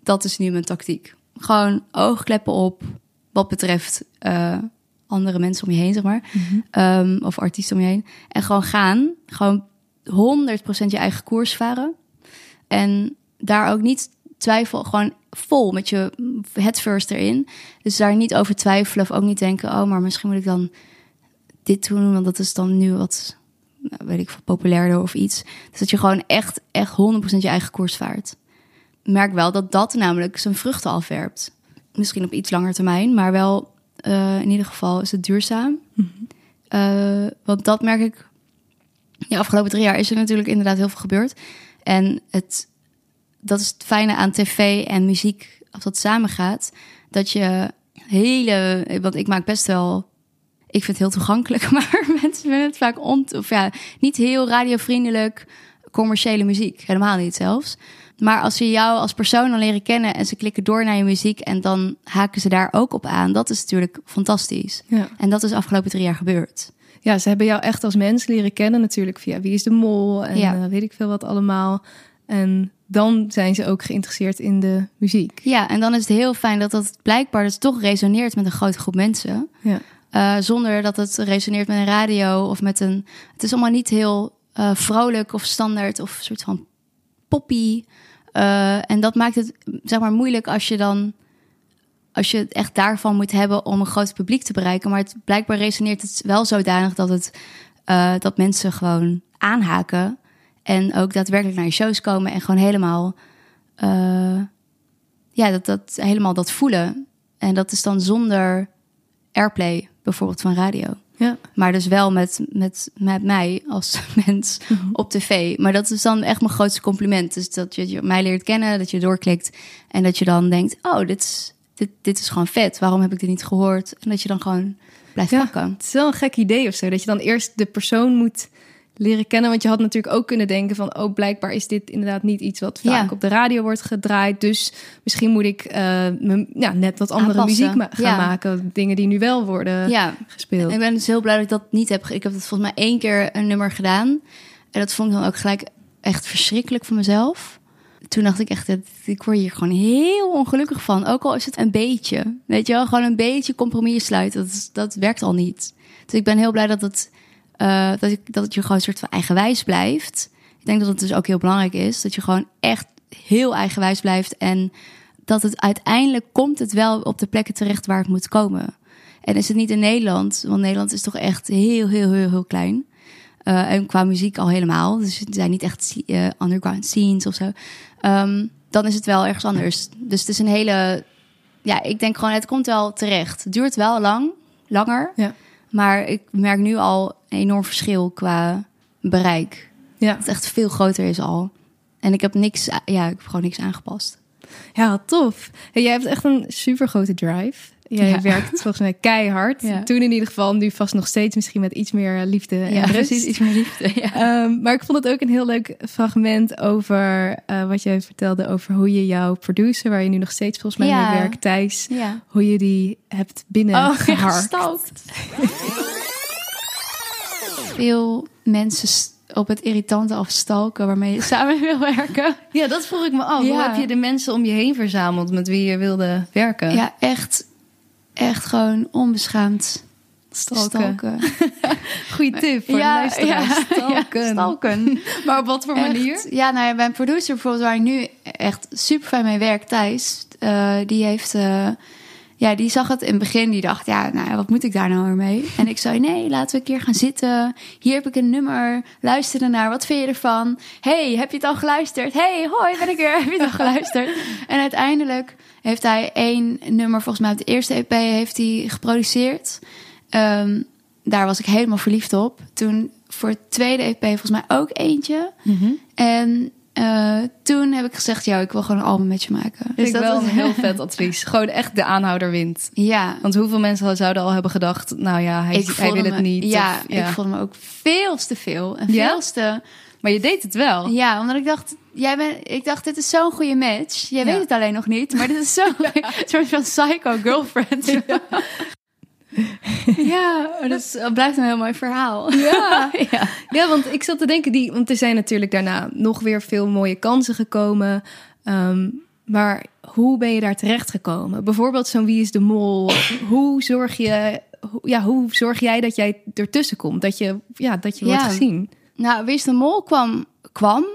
Dat is nu mijn tactiek. Gewoon oogkleppen op, wat betreft eh, andere mensen om je heen, zeg maar. Ehm, of artiesten om je heen. En gewoon gaan. Gewoon 100% je eigen koers varen. En daar ook niet twijfel, gewoon vol met je head first erin. Dus daar niet over twijfelen of ook niet denken, oh, maar misschien moet ik dan dit doen, want dat is dan nu wat, nou, weet ik veel, populairder of iets. Dus dat je gewoon echt, echt 100% je eigen koers vaart. Merk wel dat dat namelijk zijn vruchten afwerpt. Misschien op iets langer termijn, maar wel eh, in ieder geval is het duurzaam. Eh, want dat merk ik. De afgelopen drie jaar is er natuurlijk inderdaad heel veel gebeurd. En het, dat is het fijne aan tv en muziek, als dat samengaat. Dat je hele. Want ik maak best wel. Ik vind het heel toegankelijk, maar mensen vinden het vaak on, of ja, niet heel radiovriendelijk commerciële muziek. Helemaal niet zelfs. Maar als ze jou als persoon dan leren kennen en ze klikken door naar je muziek en dan haken ze daar ook op aan, dat is natuurlijk fantastisch. Ja. En dat is de afgelopen drie jaar gebeurd. ja, ze hebben jou echt als mens leren kennen natuurlijk via Wie is de Mol en Ja. eh, weet ik veel wat allemaal. En dan zijn ze ook geïnteresseerd in de muziek. Ja, en dan is het heel fijn dat dat blijkbaar dus toch resoneert met een grote groep mensen. Ja. Eh, zonder dat het resoneert met een radio of met een. Het is allemaal niet heel eh, vrolijk of standaard of soort van poppy. Eh, en dat maakt het zeg maar moeilijk als je dan. Als je het echt daarvan moet hebben om een groot publiek te bereiken. Maar het, blijkbaar resoneert het wel zodanig dat, het, eh, dat mensen gewoon aanhaken. En ook daadwerkelijk naar je shows komen en gewoon helemaal. eh, ja, dat, dat helemaal dat voelen. En dat is dan zonder airplay, bijvoorbeeld van radio. Ja. Maar dus wel met, met, met mij als mens op tv. Maar dat is dan echt mijn grootste compliment. Dus dat je, je mij leert kennen, dat je doorklikt. En dat je dan denkt, oh, dit is, dit, dit is gewoon vet. Waarom heb ik dit niet gehoord? En dat je dan gewoon blijft Ja, pakken. het is wel een gek idee of zo. Dat je dan eerst de persoon moet leren kennen. Want je had natuurlijk ook kunnen denken van... oh, blijkbaar is dit inderdaad niet iets wat vaak Ja. op de radio wordt gedraaid. Dus misschien moet ik eh, me, ja, net wat andere Aanpassen. muziek ma- gaan Ja. maken. Dingen die nu wel worden Ja, gespeeld. ik ben dus heel blij dat ik dat niet heb. Ik heb het volgens mij één keer een nummer gedaan. En dat vond ik dan ook gelijk echt verschrikkelijk voor mezelf. Toen dacht ik echt, dat- ik word hier gewoon heel ongelukkig van. Ook al is het een beetje. Weet je wel, gewoon een beetje compromis sluiten. Dat, dat werkt al niet. Dus ik ben heel blij dat het, eh, dat, ik, dat je gewoon een soort van eigenwijs blijft. Ik denk dat het dus ook heel belangrijk is. Dat je gewoon echt heel eigenwijs blijft. En dat het uiteindelijk komt het wel op de plekken terecht waar het moet komen. En is het niet in Nederland, want Nederland is toch echt heel, heel, heel, heel klein. Uh, en qua muziek al helemaal. Dus het zijn niet echt uh, underground scenes of zo. Um, dan is het wel ergens anders. Dus het is een hele. Ja, ik denk gewoon, het komt wel terecht. Het duurt wel lang, langer. Ja. Maar ik merk nu al een enorm verschil qua bereik. Ja. Dat het echt veel groter is al. En ik heb niks, ja, ik heb gewoon niks aangepast. Ja, tof. Hey, jij hebt echt een super grote drive. Jij Ja. werkt volgens mij keihard. Ja. Toen in ieder geval, nu vast nog steeds misschien met iets meer eh, liefde en Ja, rust. precies. Iets meer liefde. Ja. Ehm, maar ik vond het ook een heel leuk fragment over eh, wat jij vertelde over hoe je jouw producer, waar je nu nog steeds volgens mij Ja. mee werkt, Thijs, ja. hoe je die hebt binnen Oh. Veel mensen op het irritante afstalken waarmee je samen wil werken. Ja, dat vroeg ik me af. Hoe heb je de mensen om je heen verzameld met wie je wilde werken? Ja, echt, echt gewoon onbeschaamd Stalken. stalken. Goeie tip voor de luisteraars. Stalken. ja, stalken. Maar op wat voor manier? Ja, nou ja, mijn producer bijvoorbeeld, waar ik nu echt super fijn mee werk, Thijs, eh, die heeft, eh, ja, die zag het in het begin. Die dacht, ja, nou, wat moet ik daar nou weer mee? En ik zei, nee, laten we een keer gaan zitten. Hier heb ik een nummer. Luister ernaar. Wat vind je ervan? hey, heb je het al geluisterd? hey, hoi, ben ik weer. Heb je het al geluisterd? En uiteindelijk heeft hij één nummer, volgens mij op de eerste EP, heeft hij geproduceerd. Ehm, daar was ik helemaal verliefd op. Toen voor het tweede EP volgens mij ook eentje. Mhm. En eh, toen heb ik gezegd, ja, ik wil gewoon een album met je maken. Dus dat wel was- een heel vet advies. Gewoon echt de aanhouder wint. Ja, Want hoeveel mensen zouden al hebben gedacht... nou ja, hij, hij wil het niet. Ja, of- ik vond me ook veel te veel. En Ja? veel te... Maar je deed het wel. Ja, omdat ik dacht, jij bent, ik dacht, dit is zo'n goede match. Jij Ja. weet het alleen nog niet, maar dit is zo'n soort van psycho girlfriend. Ja, maar dat, is- blijft een heel mooi verhaal. Ja. ja. Ja, want ik zat te denken, die, want er zijn natuurlijk daarna nog weer veel mooie kansen gekomen. Ehm, maar hoe ben je daar terecht gekomen? Bijvoorbeeld zo'n Wie is de Mol. hoe zorg je, ja, hoe zorg jij dat jij ertussen komt? Dat je, ja, dat je wordt gezien? Nou, Wie is de Mol kwam, kwam.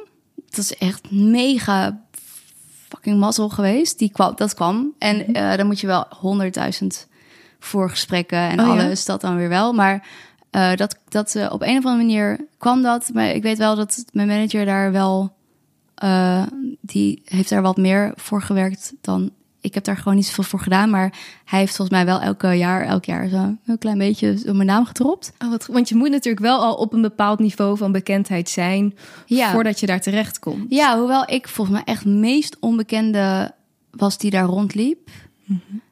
Dat is echt mega fucking mazzel geweest. Die kwam, dat kwam. En eh, dan moet je wel honderdduizend voorgesprekken en Oh ja? alles, dat dan weer wel. Maar eh, dat, dat eh, op een of andere manier kwam dat. Maar ik weet wel dat mijn manager daar wel... eh, die heeft daar wat meer voor gewerkt dan... Ik heb daar gewoon niet zoveel voor gedaan. Maar hij heeft volgens mij wel elke jaar, elk jaar zo een klein beetje op mijn naam gedropt. Oh, wat, want je moet natuurlijk wel al op een bepaald niveau van bekendheid zijn... Ja. voordat je daar terecht komt. Ja, hoewel ik volgens mij echt meest onbekende was die daar rondliep.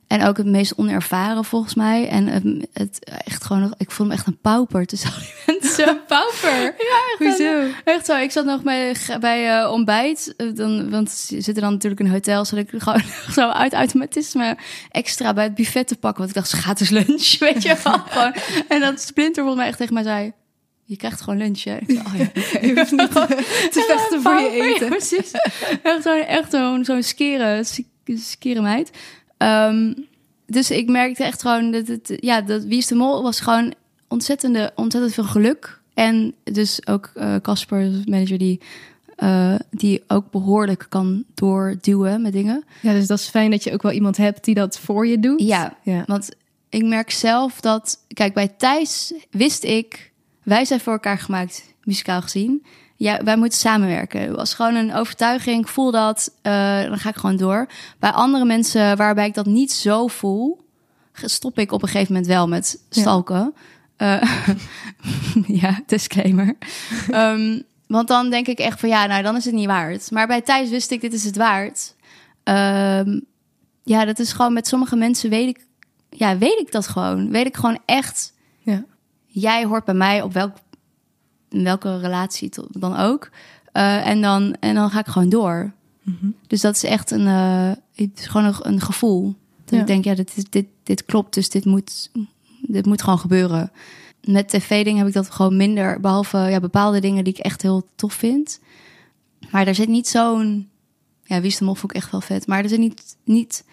En ook het meest onervaren volgens mij. En het, het echt gewoon, nog- ik voelde me echt een pauper tussen al die mensen. Een pauper. Ja, echt, Hoezo? echt zo. Ik zat nog bij, bij eh, ontbijt. eh, Dan, want ze zitten dan natuurlijk in hotels. Zat ik gewoon zo uit automatisme extra bij het buffet te pakken. Want ik dacht, gratis lunch, weet je wel. En dat Splinter volgens mij echt tegen mij zei... Je krijgt gewoon lunch, hè? Oh ja. Je hoeft niet te vechten voor je Ja, eten. precies. Echt zo'n echt zo'n skere, skere meid. Ehm, dus ik merkte echt gewoon dat het, ja, dat Wie is de Mol was gewoon ontzettende, ontzettend veel geluk. En dus ook eh, Casper, de manager, die, eh, die ook behoorlijk kan doorduwen met dingen. Ja, dus dat is fijn dat je ook wel iemand hebt die dat voor je doet. Ja, ja. want ik merk zelf dat, kijk, bij Thijs wist ik, wij zijn voor elkaar gemaakt, muzikaal gezien. Ja, wij moeten samenwerken. Het was gewoon een overtuiging. Ik voel dat, eh, dan ga ik gewoon door. Bij andere mensen waarbij ik dat niet zo voel, stop ik op een gegeven moment wel met stalken. Ja, ja disclaimer. Ehm, want dan denk ik echt van ja, nou dan is het niet waard. Maar bij Thijs wist ik, dit is het waard. Ehm, ja, dat is gewoon met sommige mensen weet ik, ja, weet ik dat gewoon. Weet ik gewoon echt, Ja. jij hoort bij mij op welk, in welke relatie dan ook. Eh, en, dan, en dan ga ik gewoon door. Dus dat is echt een, eh, het is gewoon een, een gevoel. Dat Ja. ik denk, ja, dit, is- dit, dit klopt, dus dit moet, dit moet gewoon gebeuren. Met tv-dingen heb ik dat gewoon minder, behalve ja, bepaalde dingen die ik echt heel tof vind. Maar daar zit niet zo'n, ja, wie is de vond ik echt wel vet. Maar er zit niet, niet,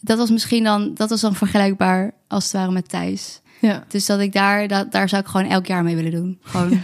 dat was misschien dan, dat was dan vergelijkbaar als het ware met Thijs. Ja. Dus dat ik daar, dat, daar zou ik gewoon elk jaar mee willen doen. Gewoon,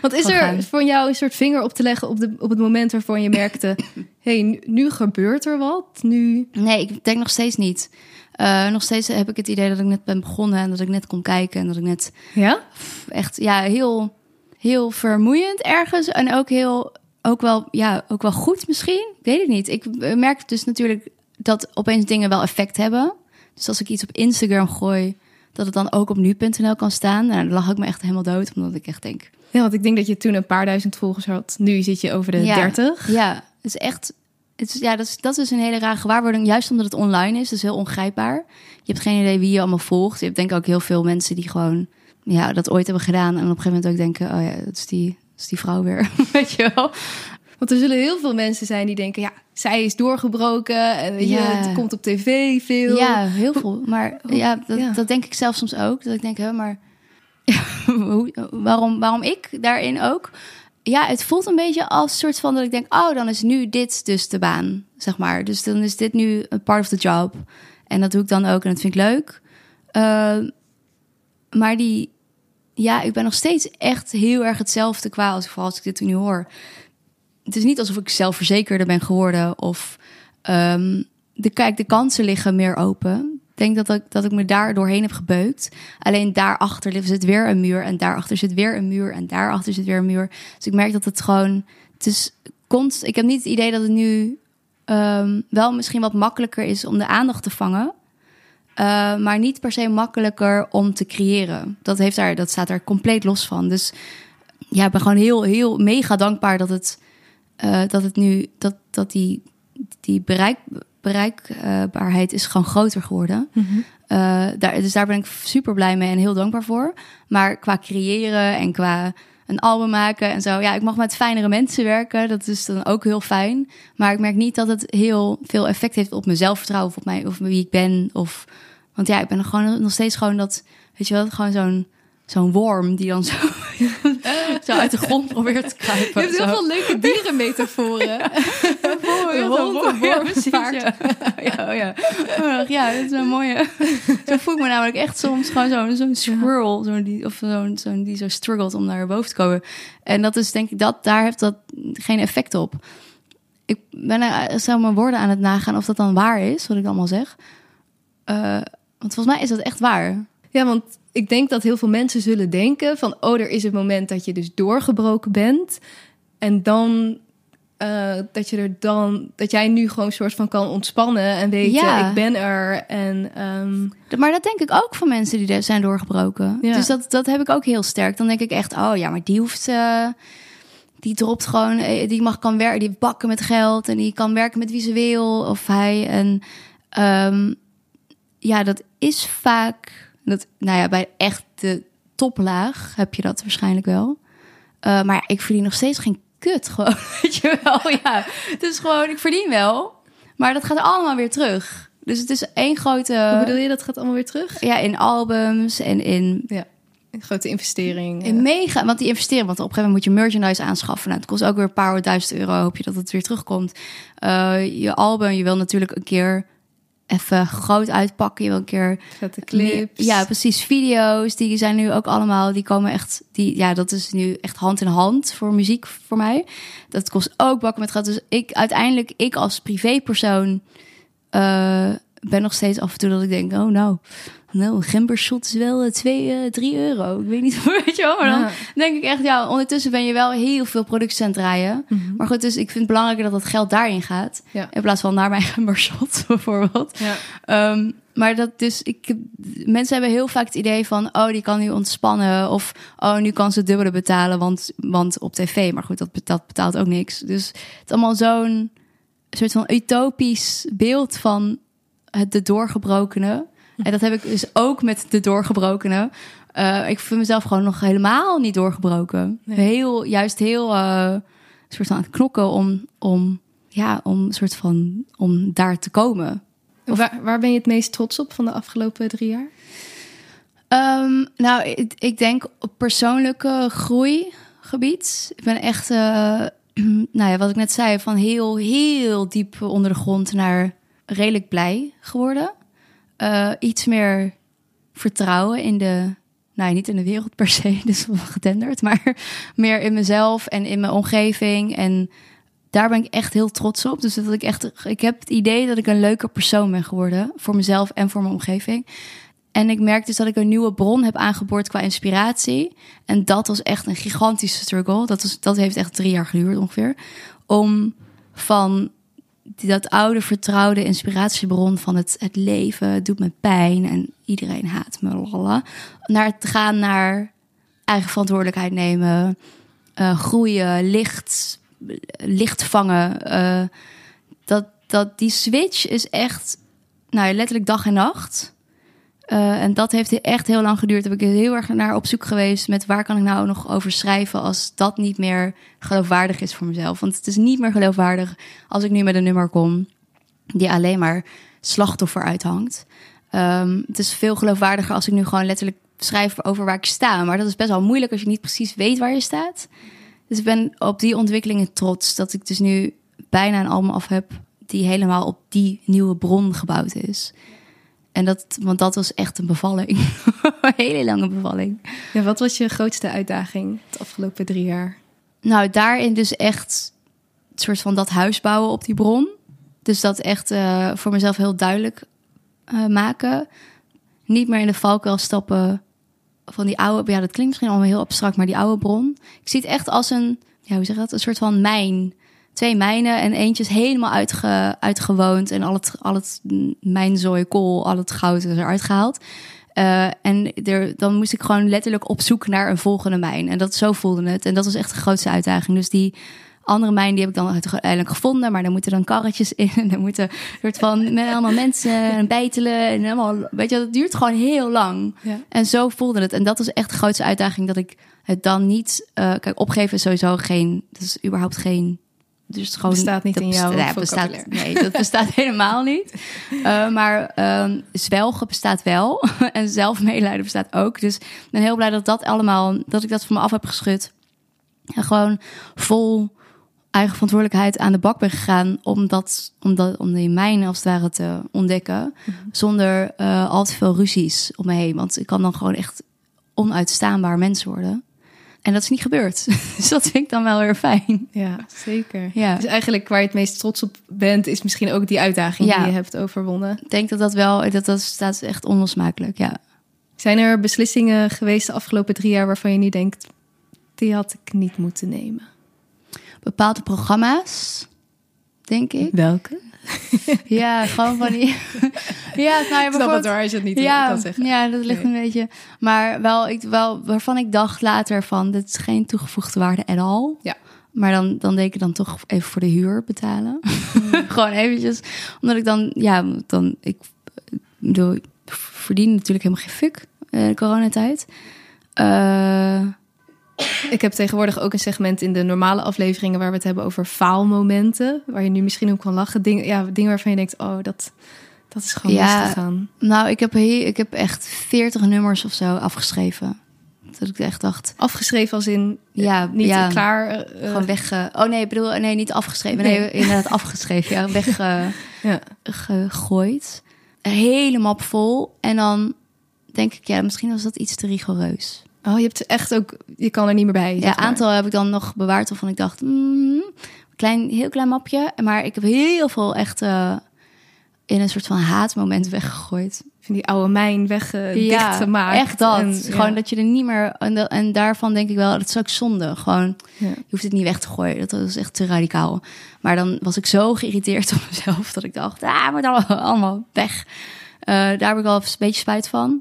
Want is er gaan. voor jou een soort vinger op te leggen op, de, op het moment waarvan je merkte... hey, nu, gebeurt er wat. Nu, Nee, ik denk nog steeds niet. Eh, nog steeds heb ik het idee dat ik net ben begonnen en dat ik net kon kijken en dat ik net ja? echt ja, heel, heel vermoeiend ergens. En ook heel, ook wel, ja, ook wel goed misschien. Ik weet het niet. Ik merk dus natuurlijk dat opeens dingen wel effect hebben. Dus als ik iets op Instagram gooi, dat het dan ook op nu.nl kan staan. Nou, dan lag ik me echt helemaal dood, omdat ik echt denk... Ja, want ik denk dat je toen een paar duizend volgers had. Nu zit je over de Ja. 30. Ja, het is echt... Het is, ja, dat is, dat is een hele rare gewaarwording. Juist omdat het online is, dus heel ongrijpbaar. Je hebt geen idee wie je allemaal volgt. Je hebt denk ik ook heel veel mensen die gewoon ja, dat ooit hebben gedaan. En op een gegeven moment ook denken, oh ja, dat is die, dat is die vrouw weer. Weet je wel? Want er zullen heel veel mensen zijn die denken... ja, zij is doorgebroken. En weet je, het komt op tv veel. Ja, heel veel. Maar ja dat, ja. dat denk ik zelf soms ook. Dat ik denk, hè, maar waarom, waarom ik daarin ook? Ja, het voelt een beetje als soort van dat ik denk, oh, dan is nu dit dus de baan, zeg maar. Dus dan is dit nu een part of the job. En dat doe ik dan ook en dat vind ik leuk. Uh, maar die, ja, ik ben nog steeds echt heel erg hetzelfde qua als, vooral als ik dit nu hoor. Het is niet alsof ik zelfverzekerder ben geworden of um, de, kijk, de kansen liggen meer open. Ik denk dat ik, dat ik me daar doorheen heb gebeukt. Alleen daarachter zit weer een muur. En daarachter zit weer een muur. En daarachter zit weer een muur. Dus ik merk dat het gewoon. Het is ik heb niet het idee dat het nu um, wel misschien wat makkelijker is om de aandacht te vangen. Uh, maar niet per se makkelijker om te creëren. Dat, heeft daar, dat staat er compleet los van. Dus ja, ik ben gewoon heel, heel mega dankbaar dat het, uh, dat het nu. Dat, dat die, die bereik, bereikbaarheid is gewoon groter geworden. Mhm. Uh, daar, dus daar ben ik super blij mee en heel dankbaar voor. Maar qua creëren en qua een album maken en zo. Ja, ik mag met fijnere mensen werken. Dat is dan ook heel fijn. Maar ik merk niet dat het heel veel effect heeft op mijn zelfvertrouwen of op mij of wie ik ben. Of, want ja, ik ben gewoon nog steeds gewoon dat, weet je wel, gewoon zo'n zo'n worm die dan zo, zo uit de grond probeert te kruipen. Je hebt heel Zo. veel leuke dierenmetaforen. Een hond, een worm, ja, paard. Ja, ja, oh ja. Ja, dat is een mooie. Zo voel ik me namelijk echt soms gewoon zo'n zo'n squirrel, zo'n die, of zo'n zo'n die zo struggelt om naar boven te komen. En dat is denk ik dat daar heeft dat geen effect op. Ik ben er zelf mijn woorden aan het nagaan of dat dan waar is, wat ik allemaal zeg. Uh, want volgens mij is dat echt waar. Ja, want ik denk dat heel veel mensen zullen denken van... oh, er is het moment dat je dus doorgebroken bent. En dan uh, dat je er dan... dat jij nu gewoon soort van kan ontspannen... en weten, Ja. ik ben er. En um, Maar dat denk ik ook van mensen die er zijn doorgebroken. Ja. Dus dat, dat heb ik ook heel sterk. Dan denk ik echt, oh ja, maar die hoeft... Uh, die dropt gewoon, eh, die mag kan werken, die bakken met geld en die kan werken met wie ze wil of hij. En um, ja, dat is vaak, dat, nou ja, bij echt de toplaag heb je dat waarschijnlijk wel. Uh, maar ik verdien nog steeds geen kut, gewoon, weet je wel. Ja, het is gewoon, ik verdien wel, maar dat gaat allemaal weer terug. Dus het is één grote. Hoe bedoel je dat gaat allemaal weer terug? Ja, in albums en in. Ja. Een grote investering. In mega, want die investeren, want op een gegeven moment moet je merchandise aanschaffen. Nou, het kost ook weer een paar honderdduizend euro. Hoop je dat het weer terugkomt. Uh, je album, je wil natuurlijk een keer even groot uitpakken. Je wil een keer. Vette clips. Ja, precies. Video's, die zijn nu ook allemaal, die komen echt, die, ja, dat is nu echt hand in hand voor muziek voor mij. Dat kost ook bakken met geld. Dus ik uiteindelijk, ik als privépersoon, uh, ben nog steeds af en toe dat ik denk, oh nou, nou, een gembershot is wel 2, uh, 3 euro. Ik weet niet, weet je wel. Maar dan ja. denk ik echt, ja, ondertussen ben je wel heel veel producties aan het draaien. Mm -hmm. Maar goed, dus ik vind het belangrijker dat dat geld daarin gaat. Ja. In plaats van naar mijn gembershot, bijvoorbeeld. Ja. Um, maar dat dus, ik, mensen hebben heel vaak het idee van, oh, die kan nu ontspannen. Of, oh, nu kan ze het dubbele betalen, want, want op tv. Maar goed, dat, dat betaalt ook niks. Dus het is allemaal zo'n soort van utopisch beeld van het de doorgebrokene. En dat heb ik dus ook met de doorgebrokene. Uh, ik vind mezelf gewoon nog helemaal niet doorgebroken. Nee. Heel, juist heel uh, soort van aan het knokken om, om, ja, om soort van om daar te komen. Of... Waar, waar ben je het meest trots op van de afgelopen drie jaar? Um, nou, ik, ik, denk op persoonlijke groeigebied. Ik ben echt, uh, nou ja, wat ik net zei, van heel, heel diep onder de grond naar redelijk blij geworden. Uh, iets meer vertrouwen in de, nou niet in de wereld per se, dus getenderd, maar meer in mezelf en in mijn omgeving. En daar ben ik echt heel trots op. Dus dat ik echt, ik heb het idee dat ik een leuker persoon ben geworden voor mezelf en voor mijn omgeving. En ik merk dus dat ik een nieuwe bron heb aangeboord qua inspiratie. En dat was echt een gigantische struggle. Dat, was, dat heeft echt drie jaar geduurd ongeveer. Om van dat oude vertrouwde inspiratiebron van het, het leven het doet me pijn en iedereen haat me, lala, naar te gaan naar eigen verantwoordelijkheid nemen, uh, groeien, licht, licht vangen. Uh, dat, dat die switch is echt, nou letterlijk dag en nacht. Uh, en dat heeft echt heel lang geduurd. Heb ik heel erg naar op zoek geweest met waar kan ik nou nog over schrijven als dat niet meer geloofwaardig is voor mezelf. Want het is niet meer geloofwaardig als ik nu met een nummer kom die alleen maar slachtoffer uithangt. Um, het is veel geloofwaardiger als ik nu gewoon letterlijk schrijf over waar ik sta. Maar dat is best wel moeilijk als je niet precies weet waar je staat. Dus ik ben op die ontwikkelingen trots dat ik dus nu bijna een album af heb die helemaal op die nieuwe bron gebouwd is. En dat, want dat was echt een bevalling. een hele lange bevalling. Ja, wat was je grootste uitdaging de afgelopen drie jaar? Nou, daarin dus echt het soort van dat huis bouwen op die bron. Dus dat echt uh, voor mezelf heel duidelijk uh, maken. Niet meer in de valkuil stappen van die oude... Ja, dat klinkt misschien allemaal heel abstract, maar die oude bron. Ik zie het echt als een, ja, hoe zeg je dat? Een soort van mijn twee mijnen en eentje is helemaal uitge, uitgewoond en al het, al het mijnzooi, kool, al het goud is eruit gehaald. Uh, en er, dan moest ik gewoon letterlijk op zoek naar een volgende mijn. En dat zo voelde het. En dat was echt de grootste uitdaging. Dus die andere mijn die heb ik dan uiteindelijk gevonden. Maar dan moeten dan karretjes in. En dan moeten soort van met allemaal mensen en bijtelen. En helemaal, weet je, dat duurt gewoon heel lang. Ja. En zo voelde het. En dat was echt de grootste uitdaging. Dat ik het dan niet. Uh, kijk, opgeven is sowieso geen. Dat is überhaupt geen dus het gewoon bestaat niet dat in jouw bestaat, bestaat, Nee, dat bestaat helemaal niet. Uh, maar um, zwelgen bestaat wel. en zelfmedelijden bestaat ook. Dus ik ben heel blij dat dat allemaal, dat ik dat van me af heb geschud. En gewoon vol eigen verantwoordelijkheid aan de bak ben gegaan om, dat, om, dat, om die mijnen als het ware te ontdekken. -hmm. Zonder uh, al te veel ruzies om me heen. Want ik kan dan gewoon echt onuitstaanbaar mens worden. En dat is niet gebeurd. Dus dat vind ik dan wel weer fijn. Ja, zeker. Ja. Dus eigenlijk waar je het meest trots op bent, is misschien ook die uitdaging Ja. die je hebt overwonnen. Ik denk dat dat wel, dat, dat staat echt onlosmakelijk. Ja. Zijn er beslissingen geweest de afgelopen drie jaar waarvan je nu denkt, die had ik niet moeten nemen? Bepaalde programma's, denk ik. Welke? Ja, gewoon van die. ja, nou ja, Ik snap het hoor, als je het niet ja, kan zeggen. Ja, dat ligt Nee. een beetje. Maar wel, ik, wel, waarvan ik dacht later van, dit is geen toegevoegde waarde at all. Ja. Maar dan, dan deed ik dan toch even voor de huur betalen. Mm. Gewoon eventjes. Omdat ik dan, ja, dan, ik bedoel, ik verdien natuurlijk helemaal geen fuck eh, de coronatijd. Eh, Ik heb tegenwoordig ook een segment in de normale afleveringen waar we het hebben over faalmomenten. Waar je nu misschien ook kan lachen. Dingen, ja, dingen waarvan je denkt, oh, dat, dat is gewoon Ja. misgegaan. nou, ik heb, hier, ik heb echt 40 nummers of zo afgeschreven. Dat ik echt dacht, Afgeschreven als in ja, niet ja. klaar. eh, Gewoon weg. eh, oh nee, ik bedoel, nee, niet afgeschreven. Nee, Nee. inderdaad afgeschreven. Ja, weggegooid. Hele map vol. En dan denk ik, ja, misschien was dat iets te rigoureus. Oh, je hebt echt ook, je kan er niet meer bij. Ja, maar. aantal heb ik dan nog bewaard waarvan ik dacht, mm, klein, heel klein mapje. Maar ik heb heel veel echt eh, in een soort van haatmoment weggegooid. Van die oude mijn weg eh, dichtgemaakt. echt dat. En, ja. Gewoon dat je er niet meer... En, da- en daarvan denk ik wel, dat is ook zonde. Gewoon, Ja. je hoeft het niet weg te gooien. Dat was echt te radicaal. Maar dan was ik zo geïrriteerd op mezelf... dat ik dacht, ah, moet allemaal, allemaal weg. Eh, daar heb ik wel een beetje spijt van.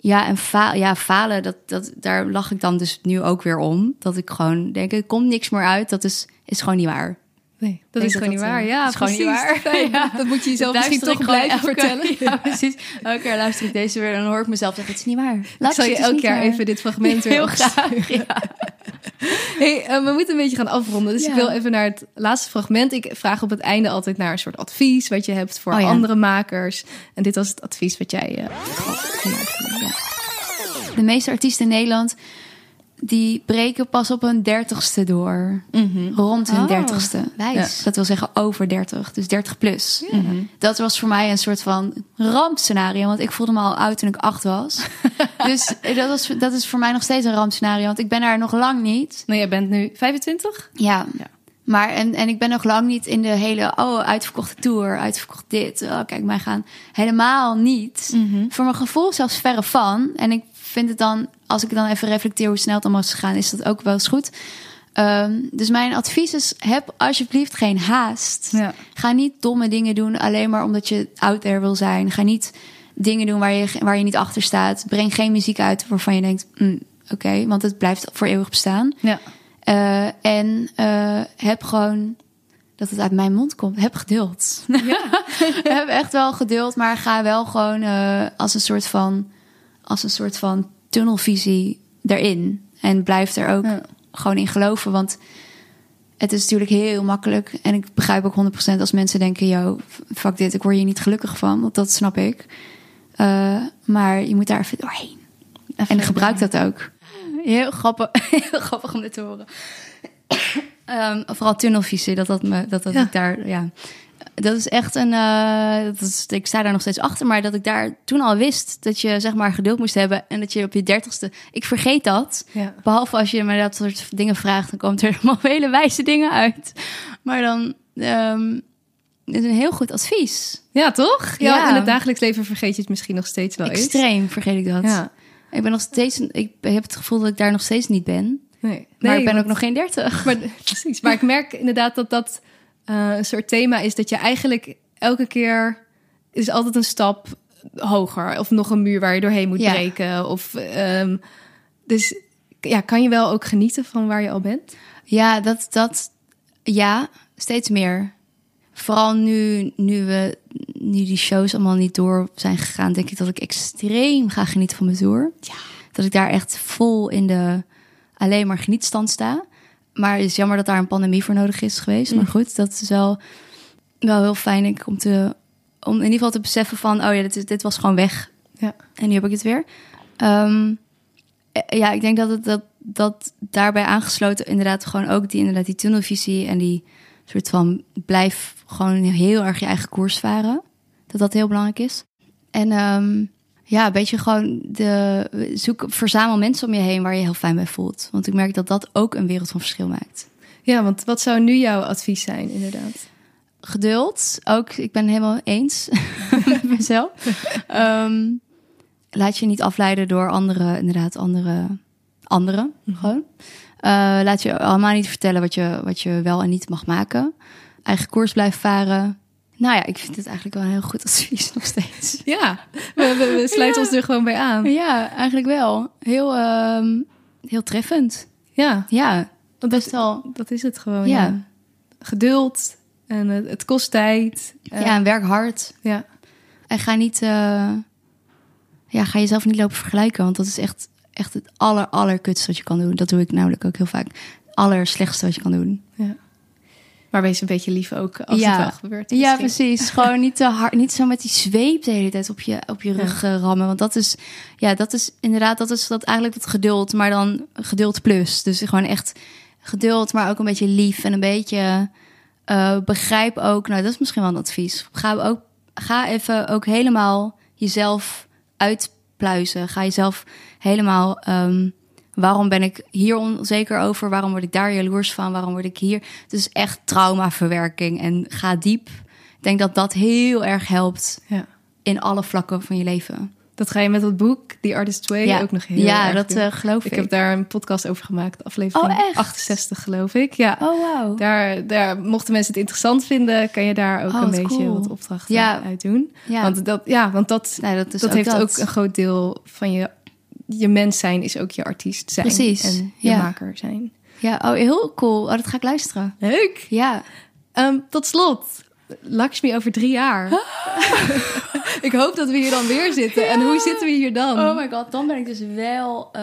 Ja, en fa ja, falen, dat, dat, daar lach ik dan dus nu ook weer om. Dat ik gewoon denk, er komt niks meer uit. Dat is, is gewoon niet waar. Nee, dat denk is dat gewoon niet dat, waar. eh, Ja, is gewoon niet waar. Ja. Dat moet je jezelf Dat misschien toch blijven vertellen. Ja, precies. Elke keer luister ik deze weer en dan hoor ik mezelf zeggen, het is niet waar. Ik Laat zal je is elk jaar even dit fragment weer Heel graag. Ja. Hey, eh, we moeten een beetje gaan afronden. Dus Ja. ik wil even naar het laatste fragment. Ik vraag op het einde altijd naar een soort advies... wat je hebt voor Oh andere makers. En dit was het advies wat jij... eh, gaf. De meeste artiesten in Nederland die breken pas op hun dertigste door. Rond hun Oh, dertigste. wijs. Dat wil zeggen over 30, dus 30 plus. Dat was voor mij een soort van rampscenario, want ik voelde me al oud toen ik acht was. dus dat, was, dat is voor mij nog steeds een rampscenario, want ik ben daar nog lang niet. Nou, jij bent nu 25? Ja. Ja. Maar en, en ik ben nog lang niet in de hele, oh, uitverkochte tour, uitverkocht dit. Oh, kijk, mij gaan. Helemaal niet. Voor mijn gevoel zelfs verre van. En ik vind het dan, als ik dan even reflecteer hoe snel het allemaal is gegaan, is dat ook wel eens goed. Ehm, dus mijn advies is: heb alsjeblieft geen haast. Ja. Ga niet domme dingen doen alleen maar omdat je out there wil zijn. Ga niet dingen doen waar je, waar je niet achter staat. Breng geen muziek uit waarvan je denkt: mm, oké, want het blijft voor eeuwig bestaan. Ja. Eh, en eh, heb gewoon dat het uit mijn mond komt. Heb geduld. heb echt wel geduld, maar ga wel gewoon eh, als een soort van als een soort van tunnelvisie erin en blijf er ook Ja. gewoon in geloven, want het is natuurlijk heel makkelijk en ik begrijp ook 100% als mensen denken, yo, fuck dit, ik word hier niet gelukkig van, want dat snap ik. Eh, maar je moet daar even doorheen. En gebruik dat ook. Heel grappig, heel grappig om dit te horen. Ehm, vooral tunnelvisie, dat dat me, dat, dat Ja. ik daar, ja. Dat is echt een, eh, dat is, ik sta daar nog steeds achter, maar dat ik daar toen al wist dat je zeg maar geduld moest hebben en dat je op je dertigste, ik vergeet dat. Ja. Behalve als je me dat soort dingen vraagt, dan komt er allemaal hele wijze dingen uit. Maar dan ehm, is een heel goed advies. ja, toch? Ja, Ja. in het dagelijks leven vergeet je het misschien nog steeds wel eens. Extreem vergeet ik dat. Ja. Ik ben nog steeds, ik heb het gevoel dat ik daar nog steeds niet ben. Nee. Maar Nee, ik ben want- ook nog geen dertig. Maar, precies. Maar ik merk inderdaad dat dat eh, een soort thema is dat je eigenlijk elke keer is altijd een stap hoger of nog een muur waar je doorheen moet Ja. breken. Of, ehm, dus ja, kan je wel ook genieten van waar je al bent? Ja, dat, dat, ja, steeds meer. Vooral nu, nu, we, nu die shows allemaal niet door zijn gegaan, denk ik dat ik extreem ga genieten van mijn tour. Ja. Dat ik daar echt vol in de alleen maar genietstand sta. Maar het is jammer dat daar een pandemie voor nodig is geweest. Maar goed, dat is wel, wel heel fijn denk ik, om, te, om in ieder geval te beseffen van... oh ja, dit, is- dit was gewoon weg. Ja. En nu heb ik het weer. Ehm, eh, ja, ik denk dat het dat, dat daarbij aangesloten inderdaad gewoon ook die inderdaad die tunnelvisie en die soort van blijf gewoon heel erg je eigen koers varen. Dat dat heel belangrijk is. En ehm, ja, een beetje gewoon de zoek, verzamel mensen om je heen waar je heel fijn bij voelt. Want ik merk dat dat ook een wereld van verschil maakt. Ja, want wat zou nu jouw advies zijn, inderdaad? geduld. Ook, ik ben helemaal eens met mezelf. Ehm, laat je niet afleiden door andere, inderdaad, andere, anderen. Gewoon. Eh, laat je allemaal niet vertellen wat je, wat je wel en niet mag maken. Eigen koers blijven varen. Nou ja, ik vind het eigenlijk wel een heel goed advies nog steeds. Ja, we, we, we sluiten ons er gewoon bij aan. Ja, eigenlijk wel. Heel, ehm, heel treffend. Ja, Ja, want best wel. dat is het gewoon. Ja, ja. Geduld en het, het kost tijd. Eh, ja, en werk hard. ja. En ga niet, eh, ja, ga jezelf niet lopen vergelijken, want dat is echt, echt het aller, allerkutste wat je kan doen. Dat doe ik namelijk ook heel vaak. Allerslechtste wat je kan doen. Ja. Maar wees een beetje lief ook als Ja. het wel gebeurt. Ja, precies. Gewoon niet te hard, niet zo met die zweep de hele tijd op je, op je rug eh, rammen. Want dat is, ja, dat is inderdaad, dat is dat eigenlijk dat geduld, maar dan geduld plus. Dus gewoon echt geduld, maar ook een beetje lief en een beetje eh, begrijp ook. Nou, dat is misschien wel een advies. Ga ook, ga even ook helemaal jezelf uitpluizen. Ga jezelf helemaal. ehm, waarom ben ik hier onzeker over? Waarom word ik daar jaloers van? Waarom word ik hier? Het is echt traumaverwerking en ga diep. Ik denk dat dat heel erg helpt Ja. in alle vlakken van je leven. Dat ga je met dat boek, The Artist's Way, ook nog heel ja, erg dat eh, geloof ik. Ik heb daar een podcast over gemaakt, aflevering Oh, echt? 68 geloof ik. Ja, Oh, wauw. daar, daar mochten mensen het interessant vinden, kan je daar ook Oh, een beetje cool. wat opdrachten Ja. uit doen. Ja, Want dat, ja, want dat, nee, dat, is dat ook heeft dat. ook een groot deel van je, je mens zijn, is ook je artiest zijn. Precies, En je ja. maker zijn. Ja, oh, heel cool. Oh, dat ga ik luisteren. Leuk! Ja. Ehm, tot slot, Lakshmi over drie jaar. ik hoop dat we hier dan weer zitten. En hoe zitten we hier dan? Oh my god, dan ben ik dus wel eh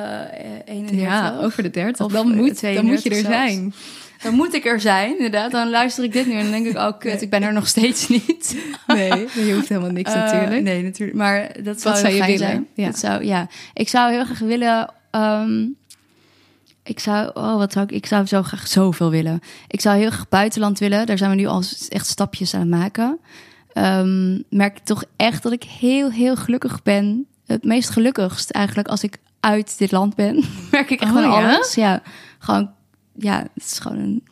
31. ja, over de 30. Of, Dan moet, dan moet je er 32 zelfs. zijn. Dan moet ik er zijn, inderdaad. Dan luister ik dit nu en dan denk ik, oh kut, ik ben er nog steeds niet. Nee, je hoeft helemaal niks Eh, natuurlijk. nee, natuurlijk. Maar dat zou, zou je willen? zijn. Ja. Dat zou, ja. Ik zou heel graag willen... ehm, ik zou, oh, wat zou ik, ik zou zo graag zoveel willen. Ik zou heel graag buitenland willen. Daar zijn we nu al echt stapjes aan het maken. Ehm, merk ik toch echt dat ik heel, heel gelukkig ben. Het meest gelukkigst eigenlijk als ik uit dit land ben. merk ik echt Oh, ja? alles. Ja, gewoon, ja, het is gewoon een.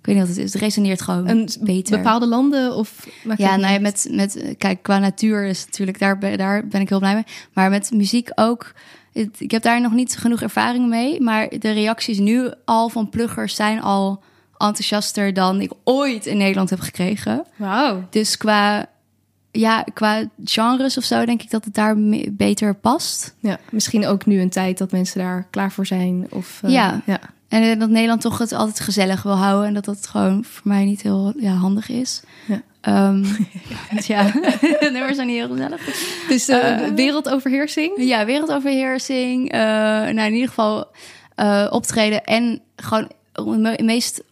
Ik weet niet wat het is. Het resoneert gewoon Een beter. bepaalde landen of Ja, nou ja, met, met, kijk, qua natuur is natuurlijk, daar, ben- daar ben ik heel blij mee. Maar met muziek ook. Het- Ik heb daar nog niet genoeg ervaring mee. Maar de reacties nu al van pluggers zijn al enthousiaster dan ik ooit in Nederland heb gekregen. Wauw. Dus qua, ja, qua genres of zo denk ik dat het daar beter past. Ja, misschien ook nu een tijd dat mensen daar klaar voor zijn. Of, eh, Ja. ja. En eh, dat Nederland toch het altijd gezellig wil houden. En dat dat gewoon voor mij niet heel ja, handig is. Ja. Ehm, ja, de nummers zijn niet heel gezellig. Dus eh, Eh. wereldoverheersing. Ja, wereldoverheersing. eh nou, in ieder geval optreden. En gewoon op de me- meest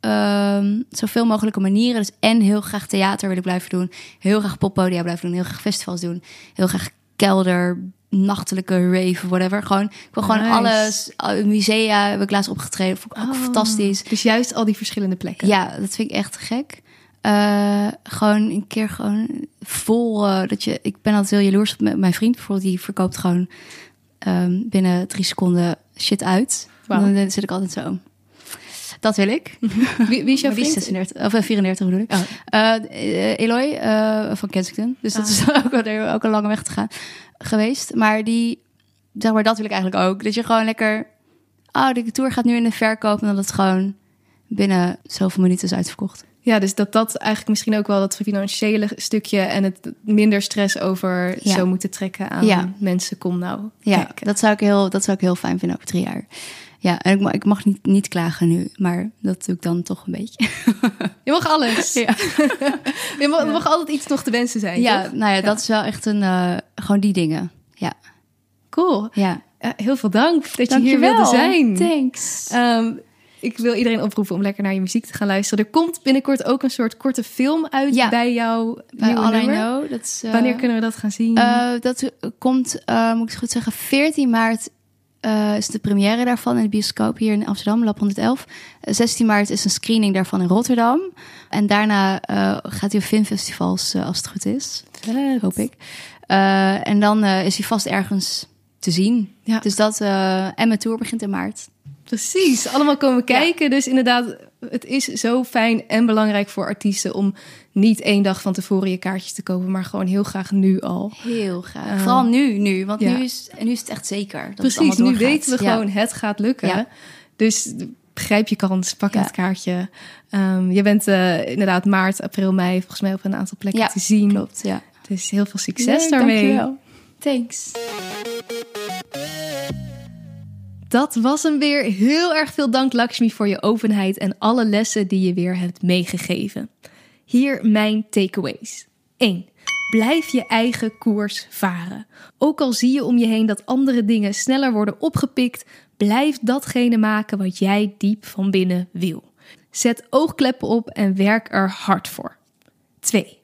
ehm, zoveel mogelijke manieren. Dus en heel graag theater wil ik blijven doen. Heel graag poppodia blijven doen. Heel graag festivals doen. Heel graag kelder, nachtelijke rave, whatever. Gewoon, ik wil gewoon alles. Al- Musea heb ik laatst opgetreden. Vond ik ook Oh. fantastisch. Dus juist al die verschillende plekken. Ja, dat vind ik echt gek. Eh, gewoon een keer gewoon vol eh, dat je. Ik ben altijd heel jaloers op mijn vriend bijvoorbeeld. Die verkoopt gewoon ehm, binnen drie seconden shit uit. Wauw. Dan zit ik altijd zo. Dat wil ik. Wie, wie is jouw is vriend? 36, of eh, 34 bedoel ik. Oh. Eh, eh, Eloy eh, van Kensington. Dus dat Ah. is ook, wel- er ook een lange weg te gaan geweest. Maar die, zeg maar, dat wil ik eigenlijk ook. Dat je gewoon lekker, oh, de tour gaat nu in de verkoop. En dat het gewoon binnen zoveel minuten is uitverkocht. Ja, dus dat dat eigenlijk misschien ook wel dat financiële stukje en het minder stress over Ja. zo moeten trekken aan Ja. mensen. Kom nou. Ja, kijken. dat zou, ik heel, dat zou ik heel fijn vinden over drie jaar. Ja, en ik mag, ik mag niet, niet klagen nu, maar dat doe ik dan toch een beetje. Je mag alles. Ja. Je mag, mag altijd iets nog te wensen zijn. Ja, toch? nou ja, dat is wel echt een, eh, gewoon die dingen. Ja, Cool. ja. Eh, heel veel dank dat je hier wilde zijn. Thanks. Ehm, ik wil iedereen oproepen om lekker naar je muziek te gaan luisteren. Er komt binnenkort ook een soort korte film uit Ja. bij jou. Bij All I Know. Dat is, eh, Wanneer kunnen we dat gaan zien? dat komt, moet ik het goed zeggen, 14 maart eh, is de première daarvan in de bioscoop hier in Amsterdam, Lab 111. Eh, 16 maart is een screening daarvan in Rotterdam. En daarna eh, gaat hij op filmfestivals, eh, als het goed is. Hoop ik. Eh, en dan eh, is hij vast ergens te zien. Ja. Dus dat, eh, en mijn tour begint in maart. Precies, allemaal komen kijken. Dus inderdaad, het is zo fijn en belangrijk voor artiesten om niet één dag van tevoren je kaartjes te kopen, maar gewoon heel graag nu al. Heel graag. Eh, Vooral nu, nu. Want ja. nu, is, nu is het echt zeker. Dat Precies, nu weten we Ja. gewoon, het gaat lukken. Dus begrijp je kans, pak het kaartje. Ehm, je bent eh, inderdaad maart, april, mei volgens mij op een aantal plekken te zien. Klopt, ja. Dus heel veel succes Leuk, daarmee. dankjewel. Thanks. Dat was hem weer. Heel erg veel dank Lakshmi voor je openheid en alle lessen die je weer hebt meegegeven. Hier mijn takeaways. 1. Blijf je eigen koers varen. Ook al zie je om je heen dat andere dingen sneller worden opgepikt, blijf datgene maken wat jij diep van binnen wil. Zet oogkleppen op en werk er hard voor. 2.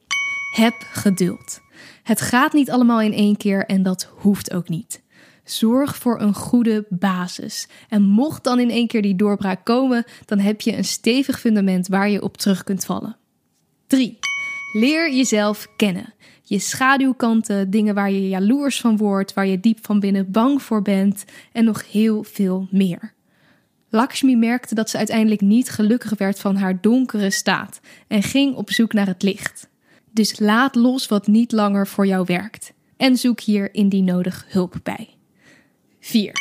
Heb geduld. Het gaat niet allemaal in één keer en dat hoeft ook niet. Zorg voor een goede basis. En mocht dan in één keer die doorbraak komen, dan heb je een stevig fundament waar je op terug kunt vallen. 3. Leer jezelf kennen. Je schaduwkanten, dingen waar je jaloers van wordt, waar je diep van binnen bang voor bent en nog heel veel meer. Lakshmi merkte dat ze uiteindelijk niet gelukkig werd van haar donkere staat en ging op zoek naar het licht. Dus laat los wat niet langer voor jou werkt en zoek hier indien nodig hulp bij. 4.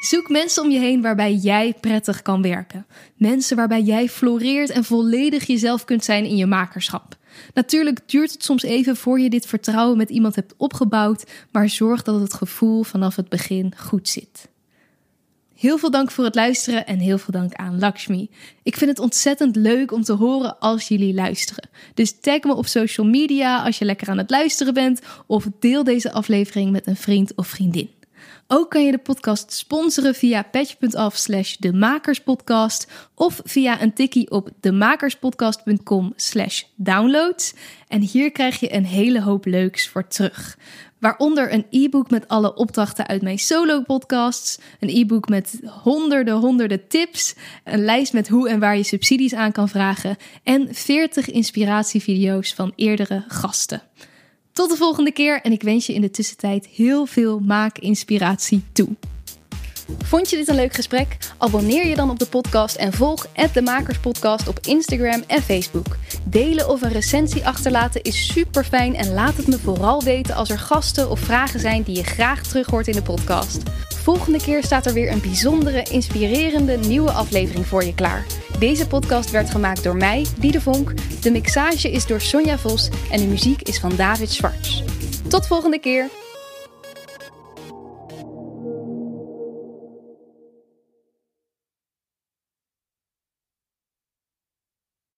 Zoek mensen om je heen waarbij jij prettig kan werken. Mensen waarbij jij floreert en volledig jezelf kunt zijn in je makerschap. Natuurlijk duurt het soms even voor je dit vertrouwen met iemand hebt opgebouwd, maar zorg dat het gevoel vanaf het begin goed zit. Heel veel dank voor het luisteren en heel veel dank aan Lakshmi. Ik vind het ontzettend leuk om te horen als jullie luisteren. Dus tag me op social media als je lekker aan het luisteren bent of deel deze aflevering met een vriend of vriendin. Ook kan je de podcast sponsoren via patch.af slash de makerspodcast of via een tikkie op demakerspodcast.com slash downloads. En hier krijg je een hele hoop leuks voor terug. Waaronder een e-book met alle opdrachten uit mijn solo-podcasts, een e-book met honderden, honderden tips, een lijst met hoe en waar je subsidies aan kan vragen en 40 inspiratievideo's van eerdere gasten. Tot de volgende keer en ik wens je in de tussentijd heel veel maakinspiratie toe. Vond je dit een leuk gesprek? Abonneer je dan op de podcast en volg de Makerspodcast op Instagram en Facebook. Delen of een recensie achterlaten is super fijn en laat het me vooral weten als er gasten of vragen zijn die je graag terug hoort in de podcast. Volgende keer staat er weer een bijzondere, inspirerende nieuwe aflevering voor je klaar. Deze podcast werd gemaakt door mij, Diede Vonk. De mixage is door Sonja Vos en de muziek is van David Schwartz. Tot volgende keer!